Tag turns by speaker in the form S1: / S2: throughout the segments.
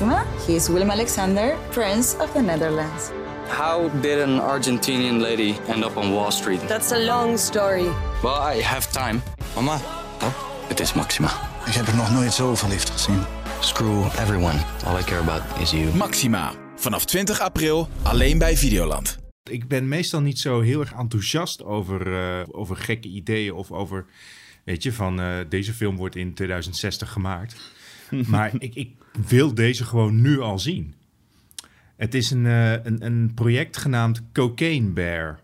S1: Maxima. He is Willem Alexander, Prince of the Netherlands.
S2: How did an Argentinian lady end up on Wall Street?
S3: That's a long story.
S2: Well, I have time.
S4: Mama,
S2: Oh, het is Maxima.
S4: ik heb er nog nooit zo verliefd gezien.
S2: Screw everyone. All I care about is you.
S5: Maxima. Vanaf 20 april alleen bij Videoland.
S6: Ik ben meestal niet zo heel erg enthousiast over, eh, over gekke ideeën of over, weet je, van eh, deze film wordt in 2060 gemaakt. maar ik, ik wil deze gewoon nu al zien. Het is een, eh, een, een project genaamd Cocaine Bear.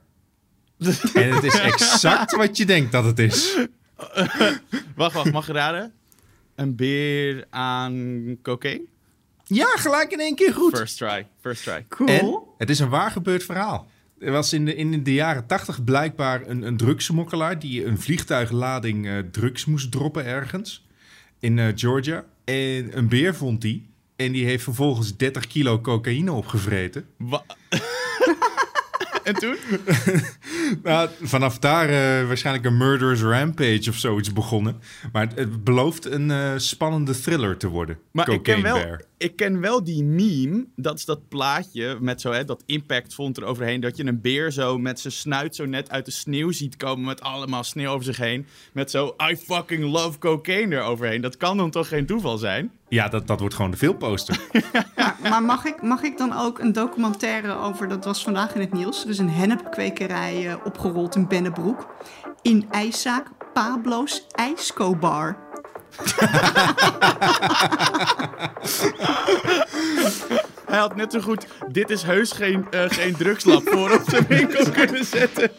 S6: en het is exact wat je denkt dat het is.
S7: Wacht, wacht, mag je raden? Een beer aan cocaine?
S6: Ja, gelijk in één keer goed.
S7: First try, first try.
S3: Cool.
S6: En het is een waar gebeurd verhaal. Er was in de, in de jaren tachtig blijkbaar een, een drugsmokkelaar... die een vliegtuiglading eh, drugs moest droppen ergens in eh, Georgia. En een beer vond die. En die heeft vervolgens 30 kilo cocaïne opgevreten.
S7: en toen?
S6: Nou, vanaf daar eh, waarschijnlijk een murderous rampage of zoiets begonnen. Maar het, het belooft een eh, spannende thriller te worden.
S7: Maar ik ken, wel,
S6: Bear.
S7: ik ken wel die meme. Dat is dat plaatje met zo, hè, dat impact font eroverheen. Dat je een beer zo met zijn snuit zo net uit de sneeuw ziet komen. Met allemaal sneeuw over zich heen. Met zo I fucking love cocaine eroverheen. Dat kan dan toch geen toeval zijn?
S6: Ja, dat, dat wordt gewoon de filmposter.
S3: Maar, maar mag, ik, mag ik dan ook een documentaire over, dat was vandaag in het nieuws, er is een hennepkwekerij eh, opgerold in Bennebroek. In ijszaak Pablo's IJscobar.
S7: Hij had net zo goed, dit is heus geen, eh, geen drugslab voor op zijn winkel kunnen zetten.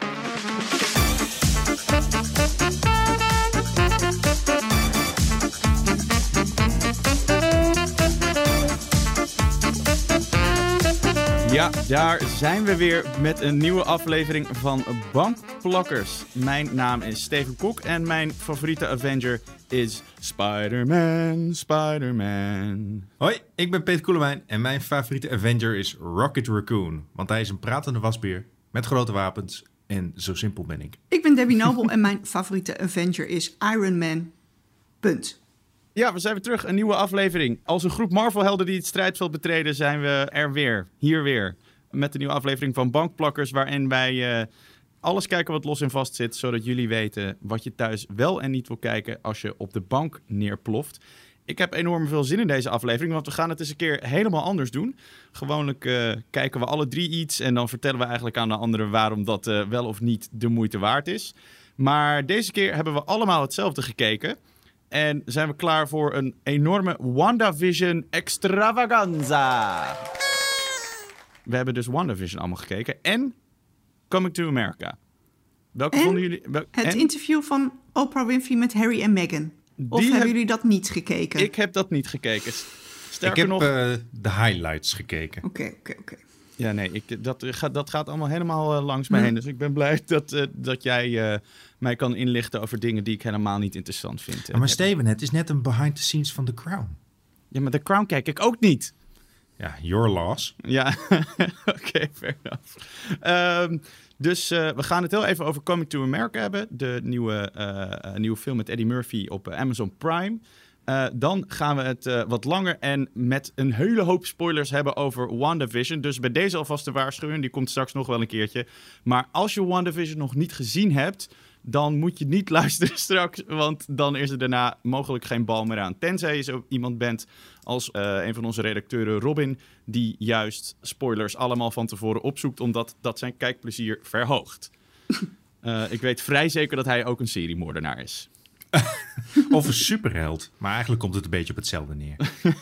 S7: Ja, daar zijn we weer met een nieuwe aflevering van Bankplakkers. Mijn naam is Steven Kok en mijn favoriete Avenger is Spider-Man, Spider-Man.
S6: Hoi, ik ben Peter Koelewijn en mijn favoriete Avenger is Rocket Raccoon. Want hij is een pratende wasbeer met grote wapens en zo simpel ben ik.
S3: Ik ben Debbie Noble en mijn favoriete Avenger is Iron Man. Punt.
S7: Ja, we zijn weer terug. Een nieuwe aflevering. Als een groep Marvel-helden die het strijdveld betreden, zijn we er weer. Hier weer. Met een nieuwe aflevering van Bankplakkers, waarin wij eh, alles kijken wat los en vast zit, zodat jullie weten wat je thuis wel en niet wil kijken als je op de bank neerploft. Ik heb enorm veel zin in deze aflevering, want we gaan het eens een keer helemaal anders doen. Gewoonlijk eh, kijken we alle drie iets en dan vertellen we eigenlijk aan de anderen waarom dat eh, wel of niet de moeite waard is. Maar deze keer hebben we allemaal hetzelfde gekeken. En zijn we klaar voor een enorme WandaVision extravaganza. We hebben dus WandaVision allemaal gekeken. En Coming to America. Welke
S3: En
S7: vonden jullie? wel-
S3: Het
S7: en?
S3: interview van Oprah Winfrey met Harry en Meghan. Of
S7: Die
S3: hebben
S7: heb-
S3: jullie dat niet gekeken?
S7: Ik heb dat niet gekeken. Sterker
S6: ik heb
S7: nog...
S6: eh, de highlights gekeken.
S3: Oké, oké, oké.
S7: Ja, nee, ik, dat, gaat, dat gaat allemaal helemaal eh, langs mij heen. Dus ik ben blij dat, eh, dat jij eh, mij kan inlichten over dingen die ik helemaal niet interessant vind.
S6: Maar Steven, het is net een behind the scenes van The Crown.
S7: Ja, maar The Crown kijk ik ook niet.
S6: Ja, your loss.
S7: Ja, oké, fair enough. Ehm, dus eh, we gaan het heel even over Coming to America hebben. De nieuwe, nieuwe film met Eddie Murphy op Amazon Prime. Eh, dan gaan we het eh, wat langer en met een hele hoop spoilers hebben over WandaVision. Dus bij deze alvast de waarschuwing, die komt straks nog wel een keertje. Maar als je WandaVision nog niet gezien hebt, dan moet je niet luisteren straks. Want dan is er daarna mogelijk geen bal meer aan. Tenzij je zo iemand bent als eh, een van onze redacteuren Robin, die juist spoilers allemaal van tevoren opzoekt, omdat dat zijn kijkplezier verhoogt. Ik weet vrij zeker dat hij ook een seriemoordenaar is.
S6: Of een superheld. Maar eigenlijk komt het een beetje op hetzelfde neer.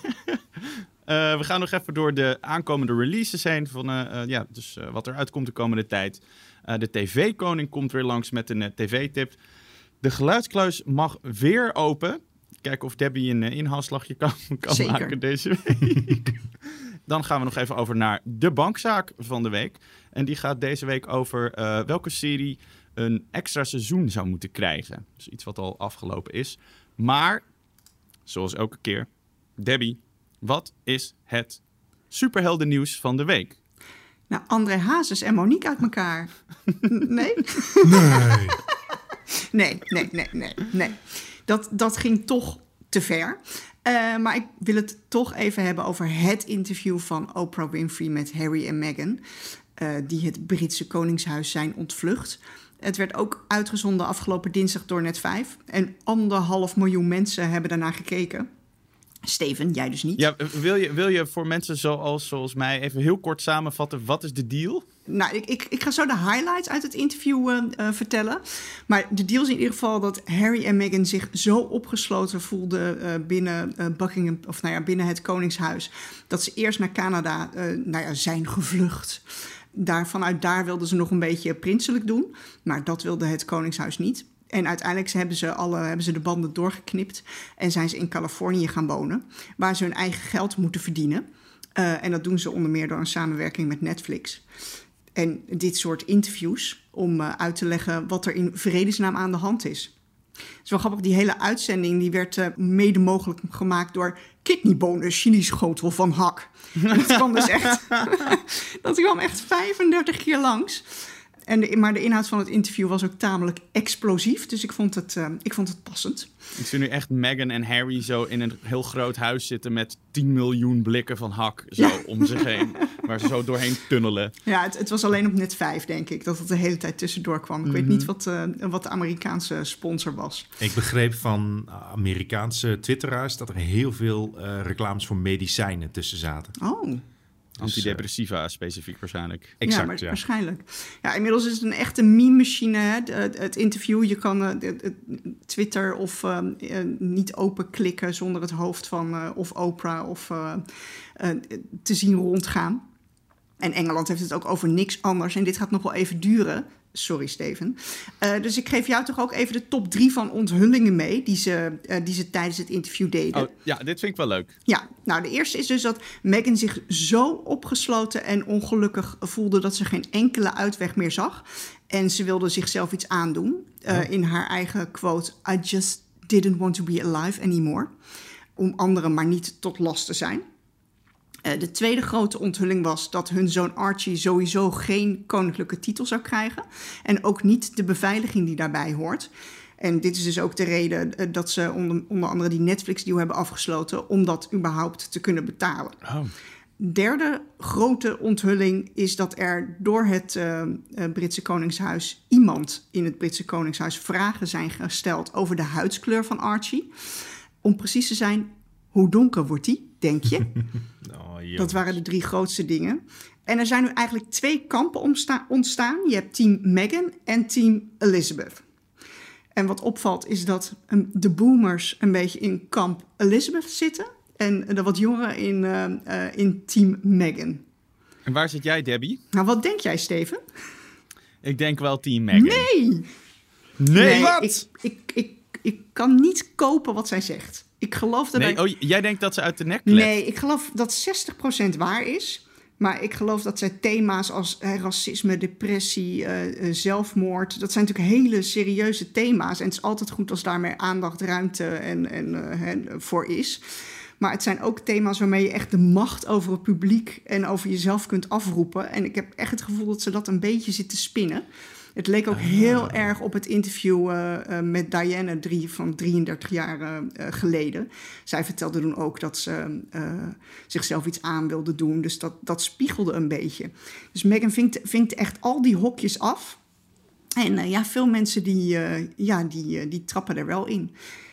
S7: Eh, we gaan nog even door de aankomende releases heen. Van, eh, eh, ja, dus eh, wat er uitkomt de komende tijd. Eh, de TV-koning komt weer langs met een TV-tip. De geluidskluis mag weer open. Kijken of Debbie een uh, inhaalslagje kan, kan
S3: Zeker.
S7: maken deze week. Dan gaan we nog even over naar de bankzaak van de week. En die gaat deze week over eh, welke serie een extra seizoen zou moeten krijgen. Dus iets wat al afgelopen is. Maar, zoals elke keer, Debbie, wat is het superheldennieuws van de week?
S3: Nou, André Hazes en Monique uit elkaar. Nee.
S6: Nee,
S3: nee, nee, nee, nee. Dat, dat ging toch te ver. Eh, maar ik wil het toch even hebben over het interview van Oprah Winfrey met Harry en Meghan, eh, die het Britse Koningshuis zijn ontvlucht. Het werd ook uitgezonden afgelopen dinsdag door Net 5. En anderhalf miljoen mensen hebben daarna gekeken. Steven, jij dus niet.
S7: Ja, wil je, wil je voor mensen zoals, zoals mij even heel kort samenvatten, wat is de deal?
S3: Nou, ik, ik, ik ga zo de highlights uit het interview eh, eh, vertellen. Maar de deal is in ieder geval dat Harry en Meghan zich zo opgesloten voelden eh, binnen Buckingham, of nou ja, binnen het Koningshuis. Dat ze eerst naar Canada nou ja, zijn gevlucht. Daar, vanuit daar wilden ze nog een beetje prinselijk doen. Maar dat wilde het Koningshuis niet. En uiteindelijk hebben ze, alle, hebben ze de banden doorgeknipt en zijn ze in Californië gaan wonen, waar ze hun eigen geld moeten verdienen. en dat doen ze onder meer door een samenwerking met Netflix. En dit soort interviews om uh, uit te leggen wat er in vredesnaam aan de hand is. Het is wel grappig, die hele uitzending die werd uh, mede mogelijk gemaakt door kidneybonen chili-schotel van Hak. dat kwam dus echt, dat kwam echt 35 keer langs. En de, maar de inhoud van het interview was ook tamelijk explosief. Dus ik vond het, uh, ik vond het passend.
S7: Ik zie nu echt Meghan en Harry zo in een heel groot huis zitten met 10 miljoen blikken van hak zo ja. om zich heen. waar ze zo doorheen tunnelen.
S3: Ja, het, het, was alleen op net 5, denk ik, dat het de hele tijd tussendoor kwam. Ik mm -hmm. weet niet wat, uh, wat de Amerikaanse sponsor was.
S6: Ik begreep van Amerikaanse twitteraars dat er heel veel uh, reclames voor medicijnen tussen zaten.
S3: Oh.
S7: Antidepressiva specifiek waarschijnlijk.
S3: Exact, ja, maar ja. waarschijnlijk. Ja, inmiddels is het een echte meme-machine, het, het, interview. Je kan uh, het, Twitter of uh, uh, niet openklikken zonder het hoofd van of Oprah of te zien rondgaan. En Engeland heeft het ook over niks anders. En dit gaat nog wel even duren. Sorry, Steven. Uh, dus ik geef jou toch ook even de top drie van onthullingen mee... die ze, uh, die ze tijdens het interview deden.
S7: Oh, ja, dit vind ik wel leuk.
S3: Ja, nou de eerste is dus dat Meghan zich zo opgesloten en ongelukkig voelde... dat ze geen enkele uitweg meer zag. En ze wilde zichzelf iets aandoen. Uh, oh. In haar eigen quote... I just didn't want to be alive anymore. Om anderen maar niet tot last te zijn. Uh, de tweede grote onthulling was dat hun zoon Archie sowieso geen koninklijke titel zou krijgen. En ook niet de beveiliging die daarbij hoort. En dit is dus ook de reden uh, dat ze onder, onder, andere die Netflix-deal hebben afgesloten om dat überhaupt te kunnen betalen.
S7: Oh.
S3: Derde grote onthulling is dat er door het uh, Britse Koningshuis iemand in het Britse Koningshuis vragen zijn gesteld over de huidskleur van Archie. Om precies te zijn, hoe donker wordt die, denk je?
S6: oh,
S3: dat waren de drie grootste dingen. En er zijn nu eigenlijk twee kampen ontstaan. Je hebt team Meghan en team Elizabeth. En wat opvalt is dat de boomers een beetje in kamp Elizabeth zitten... en de wat jongeren in, uh, uh, in team Meghan.
S7: En waar zit jij, Debbie?
S3: Nou, wat denk jij, Steven?
S7: Ik denk wel team Meghan.
S3: Nee!
S7: Nee,
S3: nee
S7: wat?
S3: Ik, ik, ik, ik kan niet kopen wat zij zegt. Ik geloof dat
S7: nee, oh, jij denkt dat ze uit de nek klept?
S3: Nee, ik geloof dat 60% waar is. Maar ik geloof dat zij thema's als eh, racisme, depressie, uh, zelfmoord... dat zijn natuurlijk hele serieuze thema's. En het is altijd goed als daar meer aandacht, ruimte en, en, uh, voor is. Maar het zijn ook thema's waarmee je echt de macht over het publiek... en over jezelf kunt afroepen. En ik heb echt het gevoel dat ze dat een beetje zit te spinnen... Het leek ook heel erg op het interview uh, uh, met Diana drie, van 33 jaar uh, geleden. Zij vertelde toen ook dat ze zichzelf iets aan wilde doen. Dus dat, dat spiegelde een beetje. Dus Meghan vinkt, vinkt echt al die hokjes af. En ja, veel mensen die, ja, die, die trappen er wel in.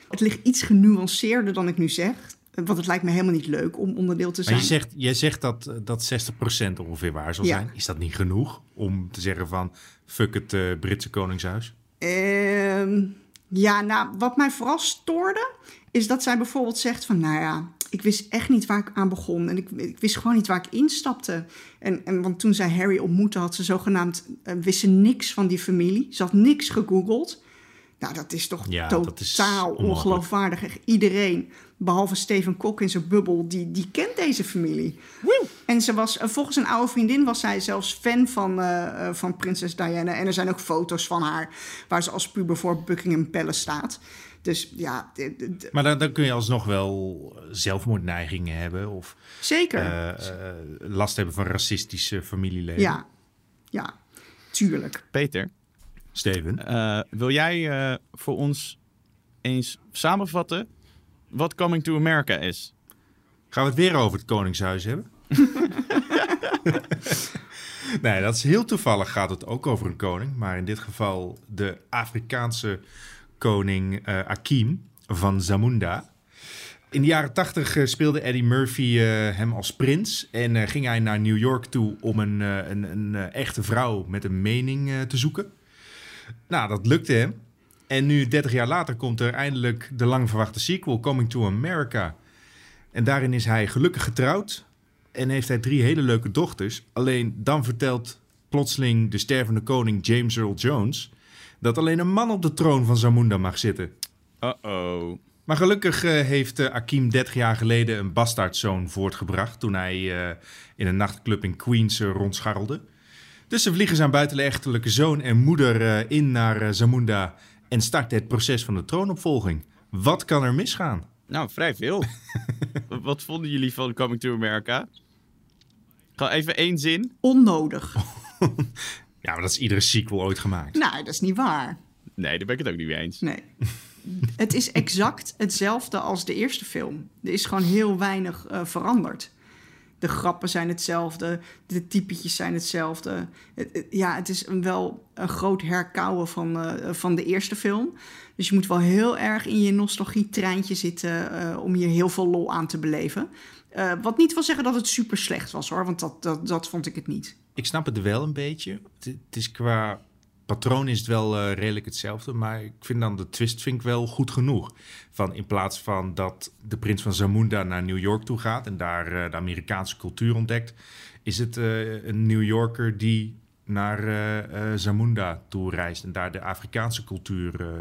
S3: Het ligt iets genuanceerder dan ik nu zeg. Want het lijkt me helemaal niet leuk om onderdeel te zijn.
S6: Maar je zegt, je zegt dat, dat 60% ongeveer waar zal
S3: Ja.
S6: zijn. Is dat niet genoeg om te zeggen van fuck het eh, Britse Koningshuis?
S3: Ehm, ja, nou, wat mij vooral stoorde, is dat zij bijvoorbeeld zegt van, nou ja, ik wist echt niet waar ik aan begon. En ik, ik wist gewoon niet waar ik instapte. En, en want toen zij Harry ontmoette, had ze zogenaamd, uh, wist ze niks van die familie. Ze had niks gegoogeld. Nou, dat is toch
S6: Ja,
S3: totaal ongeloofwaardig. Iedereen, behalve Steven Kok in zijn bubbel, die, die kent deze familie. En ze was, eh, volgens een oude vriendin was zij zelfs fan van, eh, eh, van prinses Diana. En er zijn ook foto's van haar waar ze als puber voor Buckingham Palace staat. Dus ja,
S6: Maar dan, dan kun je alsnog wel zelfmoordneigingen hebben of
S3: zeker.
S6: last hebben van racistische familieleden.
S3: ja, ja, tuurlijk.
S7: Peter,
S6: Steven?
S7: eh, wil jij eh, voor ons eens samenvatten wat Coming to America is.
S6: Gaan we het weer over het Koningshuis hebben? nee, dat is heel toevallig gaat het ook over een koning. Maar in dit geval de Afrikaanse koning eh Akim van Zamunda. In de jaren tachtig eh, speelde Eddie Murphy eh, hem als prins. En ging hij naar New York toe om een, een, een echte vrouw met een mening te zoeken. Nou, dat lukte hem. En nu, 30 jaar later, komt er eindelijk de lang verwachte sequel, Coming to America. En daarin is hij gelukkig getrouwd en heeft hij drie hele leuke dochters. Alleen dan vertelt plotseling de stervende koning James Earl Jones dat alleen een man op de troon van Zamunda mag zitten.
S7: Uh-oh.
S6: Maar gelukkig eh, heeft eh, Akim 30 jaar geleden een bastaardzoon voortgebracht toen hij eh, in een nachtclub in Queens rondscharrelde. Dus ze vliegen zijn buitenechtelijke zoon en moeder in naar Zamunda en starten het proces van de troonopvolging. Wat kan er misgaan?
S7: Nou, vrij veel. wat vonden jullie van Coming to America? Gewoon even één zin.
S3: Onnodig.
S6: Ja, maar dat is iedere sequel ooit gemaakt.
S3: Nou, dat is niet waar.
S7: Nee, daar ben ik het ook niet mee eens.
S3: Nee. het is exact hetzelfde als de eerste film. Er is gewoon heel weinig eh, veranderd. De grappen zijn hetzelfde, de typetjes zijn hetzelfde. Het- het- ja, het is wel een groot herkauwen van, eh, van de eerste film. Dus je moet wel heel erg in je nostalgie-treintje zitten eh, om hier heel veel lol aan te beleven. Eh, wat niet wil zeggen dat het super slecht was hoor, want dat, dat, dat vond ik het niet.
S6: Ik snap het wel een beetje. Het is qua patroon is het wel eh, redelijk hetzelfde. Maar ik vind dan de twist vind ik wel goed genoeg. Van in plaats van dat de prins van Zamunda naar New York toe gaat... en daar eh, de Amerikaanse cultuur ontdekt... is het eh, een New Yorker die naar Zamunda toe reist... en daar de Afrikaanse cultuur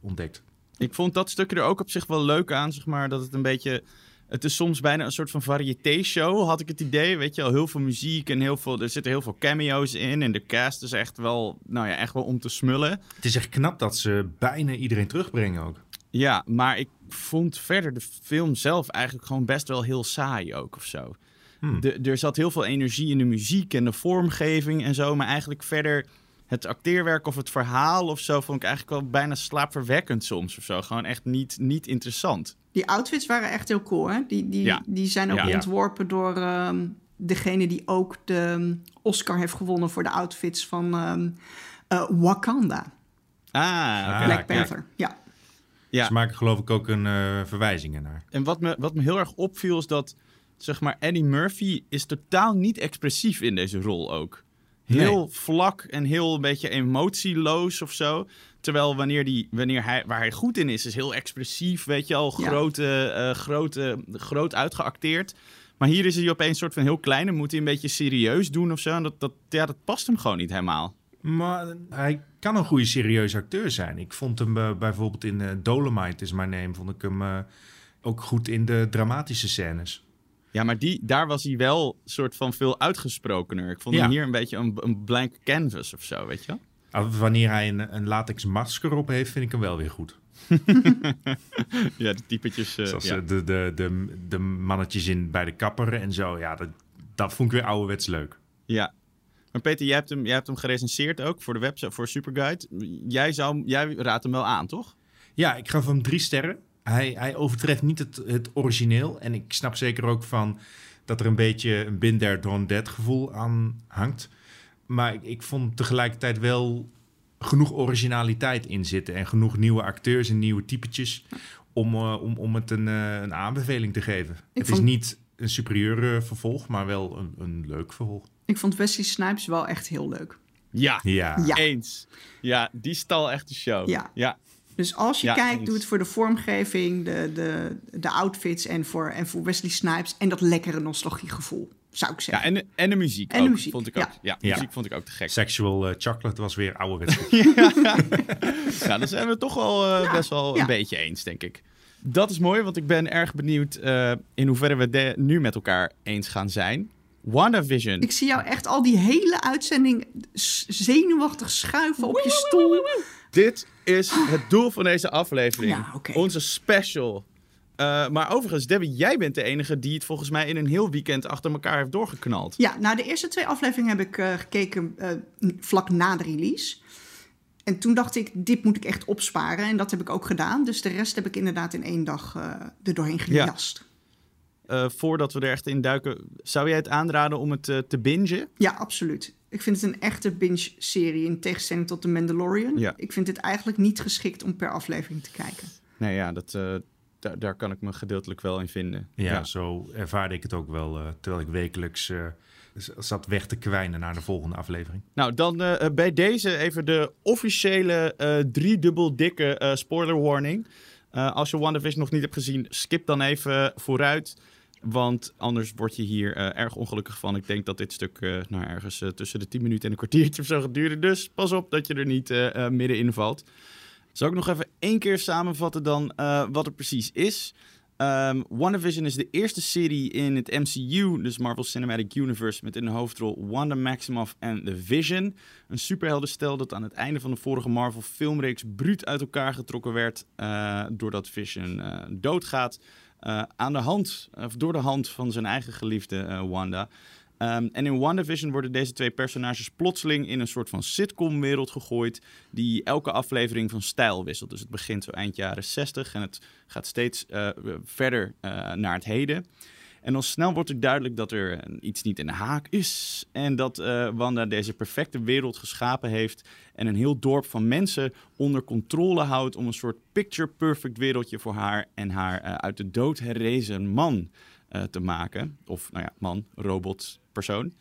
S6: ontdekt.
S7: Ik vond dat stukje er ook op zich wel leuk aan, zeg maar. Dat het een beetje... Het is soms bijna een soort van variété-show, had ik het idee. Weet je al, heel veel muziek en heel veel... Er zitten heel veel cameo's in. En de cast is echt wel, nou ja, echt wel om te smullen.
S6: Het is echt knap dat ze bijna iedereen terugbrengen ook.
S7: Ja, maar ik vond verder de film zelf eigenlijk gewoon best wel heel saai ook of zo.
S6: Hmm.
S7: De, er zat heel veel energie in de muziek en de vormgeving en zo. Maar eigenlijk verder het acteerwerk of het verhaal of zo... vond ik eigenlijk wel bijna slaapverwekkend soms of zo. Gewoon echt niet, niet interessant.
S3: Die outfits waren echt heel cool, hè? Die, die,
S7: Ja.
S3: die zijn ook
S7: Ja.
S3: ontworpen door ehm, degene die ook de ehm, Oscar heeft gewonnen voor de outfits van ehm, eh, Wakanda,
S7: Ah.
S6: Ah,
S3: Black. Panther. Ja.
S7: Ja.
S6: Ze maken geloof ik ook een eh verwijzing naar.
S7: En wat me, wat me heel erg opviel is dat, zeg maar, Eddie Murphy is totaal niet expressief in deze rol ook. Heel
S6: Nee.
S7: vlak en heel een beetje emotieloos of zo. Terwijl wanneer, die, wanneer hij, waar hij goed in is, is heel expressief, weet je al,
S3: Ja.
S7: grote, eh, grote, groot uitgeacteerd. Maar hier is hij opeens een soort van heel klein en moet hij een beetje serieus doen of zo. En dat, dat, ja, dat past hem gewoon niet helemaal.
S6: Maar hij kan een goede serieuze acteur zijn. Ik vond hem eh, bijvoorbeeld in eh, Dolomite is My Name... vond ik hem ook goed in de dramatische scènes.
S7: Ja, maar die, daar was hij wel soort van veel uitgesprokener. Ik vond
S6: Ja.
S7: hem hier een beetje een, een blank canvas of zo, weet je wel?
S6: Ah, Wanneer hij een, een latex masker op heeft, vind ik hem wel weer goed.
S7: Ja, de typetjes. eh,
S6: Zoals
S7: ja.
S6: eh, de, de, de, de mannetjes in, bij de kapper en zo. Ja, dat, dat vond ik weer ouderwets leuk.
S7: ja. Maar Peter, jij hebt, hem, jij hebt hem gerecenseerd ook voor de website, voor Superguide. Jij, zou, jij raadt hem wel aan, toch?
S6: Ja, ik gaf hem drie sterren. Hij, hij overtreft niet het, het origineel. En ik snap zeker ook van dat er een beetje een bin there, done dead gevoel aan hangt. Maar ik, ik vond tegelijkertijd wel genoeg originaliteit in zitten. En genoeg nieuwe acteurs en nieuwe typetjes om, eh, om, om het een, eh, een aanbeveling te geven. het
S3: vond-
S6: is niet een superieur vervolg, maar wel een, een leuk vervolg.
S3: Ik vond Wesley Snipes wel echt heel leuk.
S7: Ja,
S6: Ja,
S3: Ja.
S7: eens. Ja, die stal echt de show.
S3: Ja.
S7: ja.
S3: Dus als je
S7: Ja,
S3: kijkt,
S7: eens.
S3: doe het voor de vormgeving, de, de, de outfits en voor, en voor Wesley Snipes en dat lekkere nostalgiegevoel, zou ik
S7: Ja,
S3: zeggen.
S7: en, de- en de muziek
S3: En de muziek,
S7: vond ik
S3: ja.
S7: ook. Ja,
S6: Ja.
S7: muziek vond ik ook te gek.
S6: Sexual eh, Chocolate was weer ouderwets.
S7: Ja, daar zijn we toch wel eh, best wel
S3: ja.
S7: een beetje eens, denk ik. Dat is mooi, want ik ben erg benieuwd eh, in hoeverre we de- nu met elkaar eens gaan zijn. WandaVision.
S3: Ik zie jou echt al die hele uitzending zenuwachtig schuiven op je stoel.
S7: Dit is het doel van deze aflevering.
S3: Ja.
S7: Onze special. Eh, maar overigens, Debbie, jij bent de enige die het volgens mij in een heel weekend achter elkaar heeft doorgeknald.
S3: Ja, nou de eerste twee afleveringen heb ik eh, gekeken eh, vlak na de release. En toen dacht ik, dit moet ik echt opsparen. En dat heb ik ook gedaan. Dus de rest heb ik inderdaad in één dag er doorheen gejast.
S7: Voordat we er echt in duiken, zou jij het aanraden om het te bingen?
S3: Ja, absoluut. Ik vind het een echte binge-serie in tegenstelling tot The Mandalorian.
S7: Ja.
S3: Ik vind het eigenlijk niet geschikt om per aflevering te kijken.
S7: Nee, ja, dat, daar, daar kan ik me gedeeltelijk wel in vinden.
S6: Ja,
S7: Ja.
S6: zo ervaarde ik het ook wel, eh, terwijl ik wekelijks eh, zat weg te kwijnen naar de volgende aflevering.
S7: Nou, dan eh, bij deze even de officiële driedubbel dikke spoiler warning. Als je WandaVision nog niet hebt gezien, skip dan even vooruit. Want anders word je hier erg ongelukkig van. Ik denk dat dit stuk nou, ergens tussen de 10 minuten en een kwartiertje of zo gaat duren. Dus pas op dat je er niet middenin valt. Zal ik nog even één keer samenvatten dan eh, wat het precies is? Ehm WandaVision is de eerste serie in het MCU, dus Marvel Cinematic Universe, met in de hoofdrol Wanda Maximoff en The Vision. Een superheldenstel dat aan het einde van de vorige Marvel filmreeks bruut uit elkaar getrokken werd eh, doordat Vision eh, doodgaat. aan de hand, of door de hand van zijn eigen geliefde Wanda. Ehm, en in WandaVision worden deze twee personages plotseling in een soort van sitcom-wereld gegooid. die elke aflevering van stijl wisselt. Dus het begint zo eind jaren 60 en het gaat steeds eh, verder eh, naar het heden. En dan snel wordt er duidelijk dat er iets niet in de haak is. En dat eh, Wanda deze perfecte wereld geschapen heeft. En een heel dorp van mensen onder controle houdt. om een soort picture-perfect wereldje voor haar en haar uit de dood herrezen man te maken. Of, nou ja, man, robot, persoon.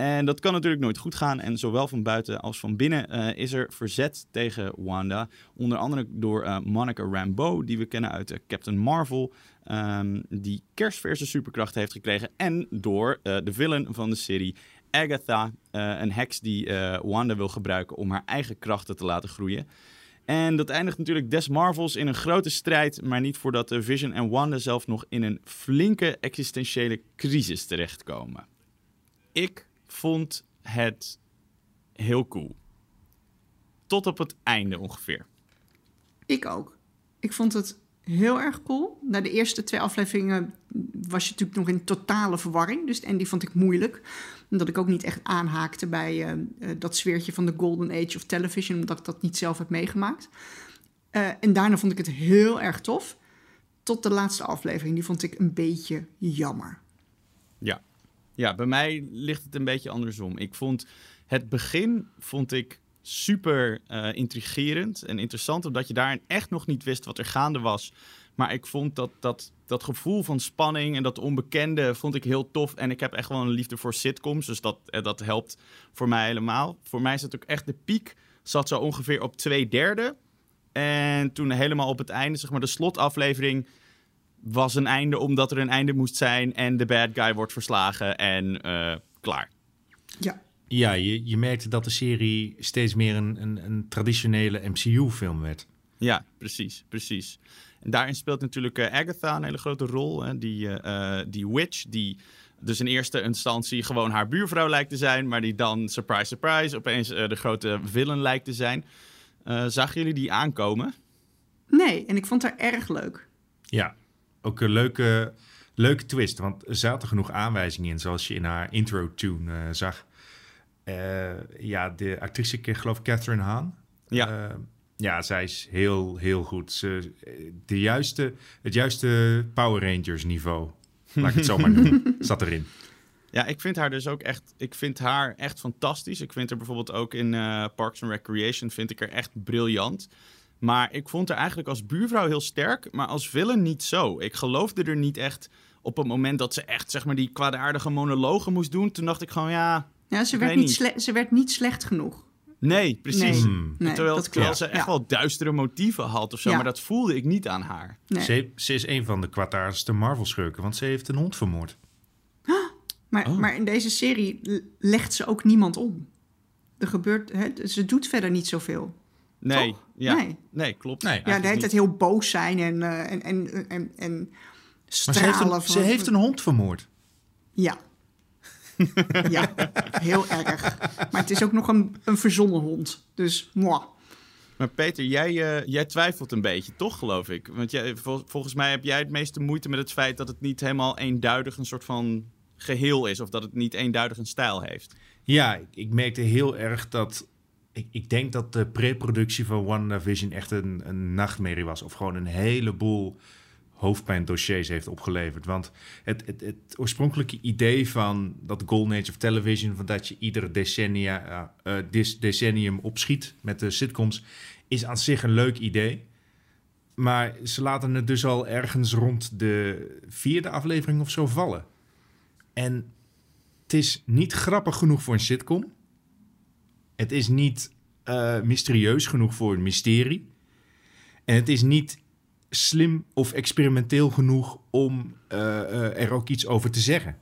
S7: En dat kan natuurlijk nooit goed gaan. En zowel van buiten als van binnen eh, is er verzet tegen Wanda. Onder andere door eh, Monica Rambeau, die we kennen uit eh, Captain Marvel. ehm, die kerstverse superkracht heeft gekregen. En door de villain van de serie, Agatha. een heks die Wanda wil gebruiken om haar eigen krachten te laten groeien. En dat eindigt natuurlijk des Marvels in een grote strijd, maar niet voordat Vision en Wanda zelf nog in een flinke existentiële crisis terechtkomen. Ik vond het heel cool. Tot op het einde ongeveer.
S3: Ik ook. Ik vond het heel erg cool. Na de eerste twee afleveringen was je natuurlijk nog in totale verwarring. Dus en die vond ik moeilijk. Omdat ik ook niet echt aanhaakte bij eh, eh, dat sfeertje van de Golden Age of Television. Omdat ik dat niet zelf heb meegemaakt. Eh, en daarna vond ik het heel erg tof. Tot de laatste aflevering. Die vond ik een beetje jammer.
S7: Ja. Ja, bij mij ligt het een beetje andersom. Ik vond het begin vond ik super eh, intrigerend en interessant, omdat je daarin echt nog niet wist wat er gaande was. Maar ik vond dat, dat, dat gevoel van spanning en dat onbekende vond ik heel tof. En ik heb echt wel een liefde voor sitcoms, dus dat, eh, dat helpt voor mij helemaal. Voor mij zat ook echt de piek, zat zo ongeveer op twee derde. En toen helemaal op het einde, zeg maar de slotaflevering, was een einde omdat er een einde moest zijn en de bad guy wordt verslagen en eh, klaar.
S3: Ja,
S6: Ja, je, je merkte dat de serie steeds meer een, een, een traditionele MCU-film werd.
S7: Ja, precies, precies. En daarin speelt natuurlijk eh, Agatha een hele grote rol. Hè? Die, eh, eh, die witch, die dus in eerste instantie gewoon haar buurvrouw lijkt te zijn, maar die dan, surprise, surprise, opeens de grote villain lijkt te zijn. Eh, zagen jullie die aankomen?
S3: nee. En ik vond haar erg leuk.
S6: Ja, ook een leuke, leuke twist, want er zaten genoeg aanwijzingen in, zoals je in haar intro-tune eh, zag. Eh, ja, de actrice, ik geloof Catherine Hahn.
S7: Ja.
S6: Eh, ja, zij is heel, heel goed. Ze, de juiste, het juiste Power Rangers niveau, laat ik het zo maar noemen, zat erin.
S7: Ja, ik vind haar dus ook echt, ik vind haar echt fantastisch. Ik vind haar bijvoorbeeld ook in Parks and Recreation vind ik er echt briljant. Maar ik vond haar eigenlijk als buurvrouw heel sterk, maar als villain niet zo. Ik geloofde er niet echt op het moment dat ze echt, zeg maar, die kwaadaardige monologen moest doen. Toen dacht ik gewoon, ja,
S3: Ja, ze werd, niet
S7: niet.
S3: sle- ze werd niet slecht genoeg.
S7: nee, precies.
S3: Nee,
S6: Hmm.
S3: nee
S7: terwijl ze echt
S3: Ja.
S7: wel duistere motieven had of zo,
S3: Ja.
S7: maar dat voelde ik niet aan haar.
S3: Nee.
S6: Ze, ze is een van de kwaadaardigste Marvel-schurken, want ze heeft een hond vermoord.
S3: Maar,
S7: Oh.
S3: maar in deze serie legt ze ook niemand om. Er gebeurt, hè, ze doet verder niet zoveel.
S7: Nee,
S3: Toch?
S7: ja.
S3: Nee.
S7: nee. klopt.
S6: Nee.
S3: Ja, de hele tijd heel boos zijn en, eh, en, en, en, en
S6: Maar ze
S3: stralen.
S6: heeft, een,
S3: van-
S6: ze heeft een hond vermoord.
S3: Ja. ja, heel erg. Maar het is ook nog een, een verzonnen hond. Dus, moi.
S7: Maar Peter, jij, eh, jij twijfelt een beetje, toch, geloof ik? Want jij, vol- volgens mij heb jij het meeste moeite met het feit dat het niet helemaal eenduidig een soort van geheel is. Of dat het niet eenduidig een stijl heeft.
S6: Ja, ik merkte heel erg dat ik, ik denk dat de pre-productie van WandaVision echt een, een nachtmerrie was. Of gewoon een heleboel hoofdpijndossiers heeft opgeleverd. Want het, het, het oorspronkelijke idee van dat Golden Age of Television... van dat je iedere decennia, uh, decennium opschiet met de sitcoms... is aan zich een leuk idee. Maar ze laten het dus al ergens rond de vierde aflevering of zo vallen. En het is niet grappig genoeg voor een sitcom. Het is niet uh, mysterieus genoeg voor een mysterie. En het is niet slim of experimenteel genoeg om uh, uh, er ook iets over te zeggen.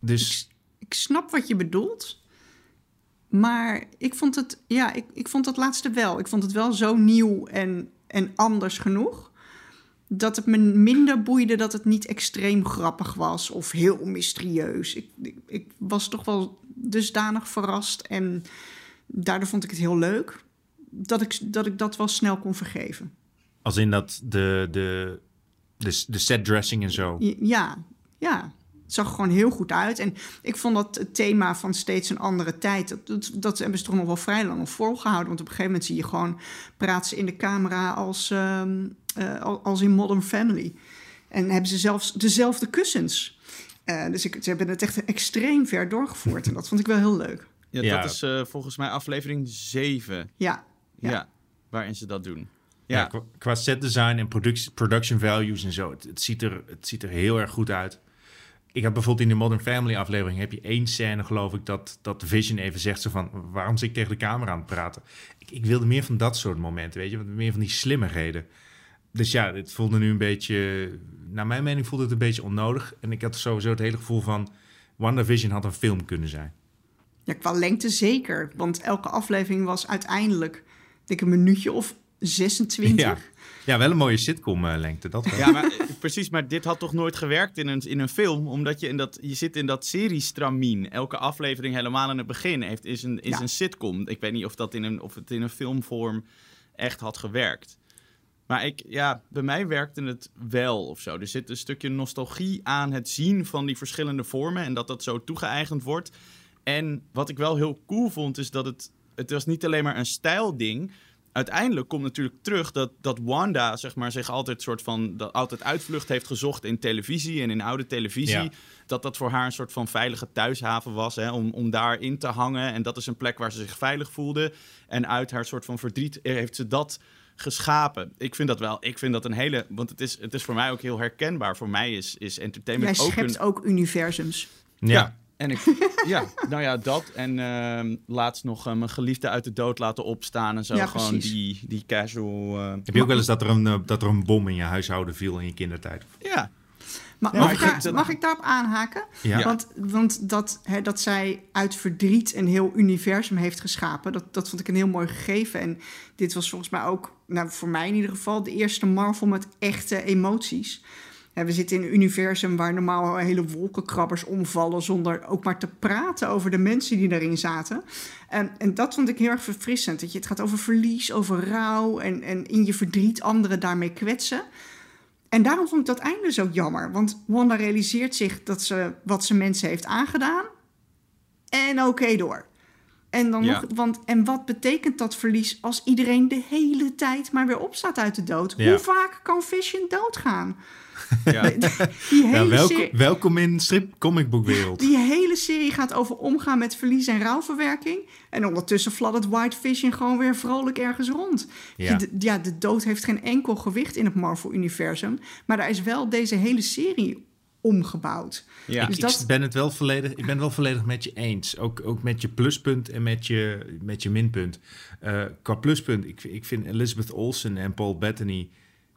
S6: Dus.
S3: Ik, snap wat je bedoelt. Maar ik vond het, ja, ik, ik vond dat laatste wel. Ik vond het wel zo nieuw en, en anders genoeg. Dat het me minder boeide dat het niet extreem grappig was of heel mysterieus. Ik, ik was toch wel dusdanig verrast en daardoor vond ik het heel leuk dat ik dat, ik dat wel snel kon vergeven.
S6: Als in dat de, de, de, de set dressing en zo.
S3: Ja, ja. Het zag er gewoon heel goed uit. En ik vond dat het thema van steeds een andere tijd... dat, dat, dat hebben ze toch nog wel vrij lang op volgehouden. Want op een gegeven moment zie je gewoon... praten ze in de camera als, uh, uh, als in Modern Family. En hebben ze zelfs dezelfde kussens. Uh, dus ik, ze hebben het echt extreem ver doorgevoerd. En dat vond ik wel heel leuk.
S7: Ja, ja. dat is uh, volgens mij aflevering 7.
S3: Ja,
S7: ja. ja. waarin ze dat doen.
S6: Ja, ja qua, qua set design en production, production values en zo. Het, het, ziet er, het ziet er heel erg goed uit. Ik heb bijvoorbeeld in de Modern Family aflevering... heb je één scène, geloof ik, dat, dat Vision even zegt... Zo van, waarom zit ik tegen de camera aan het praten? Ik, ik wilde meer van dat soort momenten, weet je? Meer van die slimmigheden. Dus ja, het voelde nu een beetje... Naar mijn mening voelde het een beetje onnodig. En ik had sowieso het hele gevoel van... WandaVision had een film kunnen zijn.
S3: Ja, qua lengte zeker. Want elke aflevering was uiteindelijk... denk een minuutje of 26.
S6: Ja. Ja, wel een mooie sitcom-lengte. Dat wel.
S7: Ja, maar, precies. Maar dit had toch nooit gewerkt in een, in een film? Omdat je, in dat, je zit in dat seriestramien. Elke aflevering helemaal in het begin heeft, is, een, is ja. een sitcom. Ik weet niet of, dat in een, of het in een filmvorm echt had gewerkt. Maar ik, ja, bij mij werkte het wel of zo. Er zit een stukje nostalgie aan het zien van die verschillende vormen. En dat dat zo toegeëigend wordt. En wat ik wel heel cool vond, is dat het... Het was niet alleen maar een stijlding uiteindelijk komt natuurlijk terug dat, dat Wanda zeg maar, zich altijd soort van dat altijd uitvlucht heeft gezocht in televisie en in oude televisie. Ja. Dat dat voor haar een soort van veilige thuishaven was hè, om, om daar in te hangen. En dat is een plek waar ze zich veilig voelde. En uit haar soort van verdriet heeft ze dat geschapen. Ik vind dat wel. Ik vind dat een hele. Want het is, het is voor mij ook heel herkenbaar. Voor mij is, is entertainment
S3: Jij
S7: ook.
S3: schept
S7: een...
S3: ook universums.
S6: Ja. ja.
S7: En ik, ja, nou ja, dat. En uh, laatst nog uh, mijn geliefde uit de dood laten opstaan en zo.
S3: Ja,
S7: Gewoon die, die casual... Uh...
S6: Heb je ook wel eens dat er, een, dat er een bom in je huishouden viel in je kindertijd?
S7: Ja.
S3: Maar, mag, ik daar, mag ik daarop aanhaken?
S6: Ja.
S3: Want, want dat, hè, dat zij uit verdriet een heel universum heeft geschapen, dat, dat vond ik een heel mooi gegeven. En dit was volgens mij ook, nou, voor mij in ieder geval, de eerste Marvel met echte emoties. Ja, we zitten in een universum waar normaal hele wolkenkrabbers omvallen zonder ook maar te praten over de mensen die daarin zaten. En, en dat vond ik heel erg verfrissend. Dat je, het gaat over verlies, over rouw en, en in je verdriet anderen daarmee kwetsen. En daarom vond ik dat einde zo jammer. Want Wanda realiseert zich dat ze wat ze mensen heeft aangedaan. En oké okay door. En, dan
S7: Ja.
S3: nog, want, en wat betekent dat verlies als iedereen de hele tijd maar weer opstaat uit de dood?
S6: Ja.
S3: Hoe vaak kan Vision doodgaan?
S7: Ja.
S3: Die hele,
S6: Ja, welkom,
S3: serie,
S6: welkom in strip comicboekwereld.
S3: die hele serie gaat over omgaan met verlies en rouwverwerking. En ondertussen fladdert White Vision gewoon weer vrolijk ergens rond.
S6: Ja.
S3: De, ja, de dood heeft geen enkel gewicht in het Marvel-universum. Maar daar is wel deze hele serie omgebouwd.
S7: Ja.
S3: Dus
S6: ik,
S3: dat-
S6: ben het wel volledig, ik ben wel volledig met je eens. Ook, ook met je pluspunt en met je, met je minpunt. Eh, qua pluspunt, ik, ik vind Elizabeth Olsen en Paul Bettany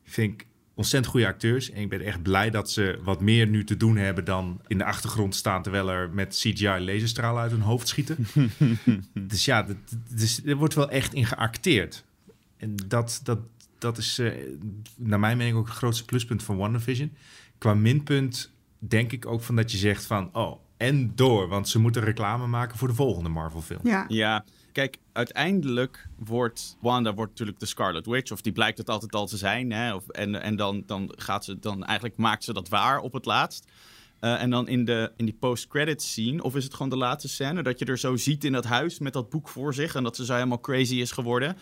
S6: vind ik ontzettend goede acteurs. En ik ben echt blij dat ze wat meer nu te doen hebben dan in de achtergrond staan... terwijl er met CGI laserstralen uit hun hoofd schieten. dus ja, dat, dus, er wordt wel echt in geacteerd. En dat, dat, dat is eh, naar mijn mening ook het grootste pluspunt van WandaVision. Qua minpunt denk ik ook van dat je zegt van... oh, en door, want ze moeten reclame maken voor de volgende Marvel-film.
S3: Ja,
S7: Ja, kijk, uiteindelijk wordt Wanda wordt natuurlijk de Scarlet Witch, of die blijkt het altijd al te zijn. Hè? Of, en en dan, dan gaat ze dan eigenlijk maakt ze dat waar op het laatst. Eh, en dan in, de, in die post-credits scene, of is het gewoon de laatste scène, dat je er zo ziet in dat huis met dat boek voor zich en dat ze zo helemaal crazy is geworden.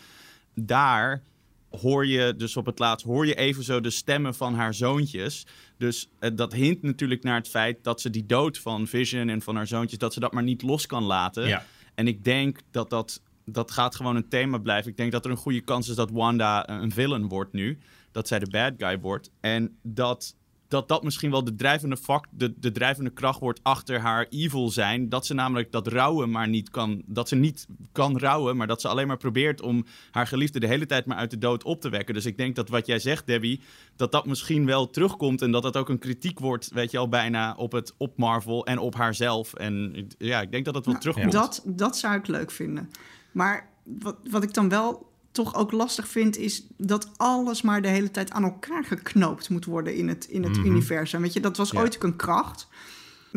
S7: Daar hoor je dus op het laatst hoor je even zo de stemmen van haar zoontjes. Dus eh, dat hint natuurlijk naar het feit dat ze die dood van Vision en van haar zoontjes, dat ze dat maar niet los kan laten.
S6: Ja.
S7: En ik denk dat dat, dat gaat gewoon een thema blijven. Ik denk dat er een goede kans is dat Wanda een villain wordt nu. Dat zij de bad guy wordt. En dat dat dat misschien wel de drijvende, vak, de, de drijvende kracht wordt achter haar evil zijn. Dat ze namelijk dat rouwen maar niet kan. Dat ze niet kan rouwen, maar dat ze alleen maar probeert om haar geliefde de hele tijd maar uit de dood op te wekken. Dus ik denk dat wat jij zegt, Debbie, dat dat misschien wel terugkomt. En dat dat ook een kritiek wordt, weet je al, bijna op, het, op Marvel en op haarzelf. En ja, ik denk dat dat wel
S3: Nou,
S7: terugkomt.
S3: Dat, dat zou ik leuk vinden. Maar wat, wat ik dan wel toch ook lastig vind, is dat alles maar de hele tijd aan elkaar geknoopt moet worden in het, in het universum. Weet je, dat was
S6: Ja.
S3: ooit ook een kracht.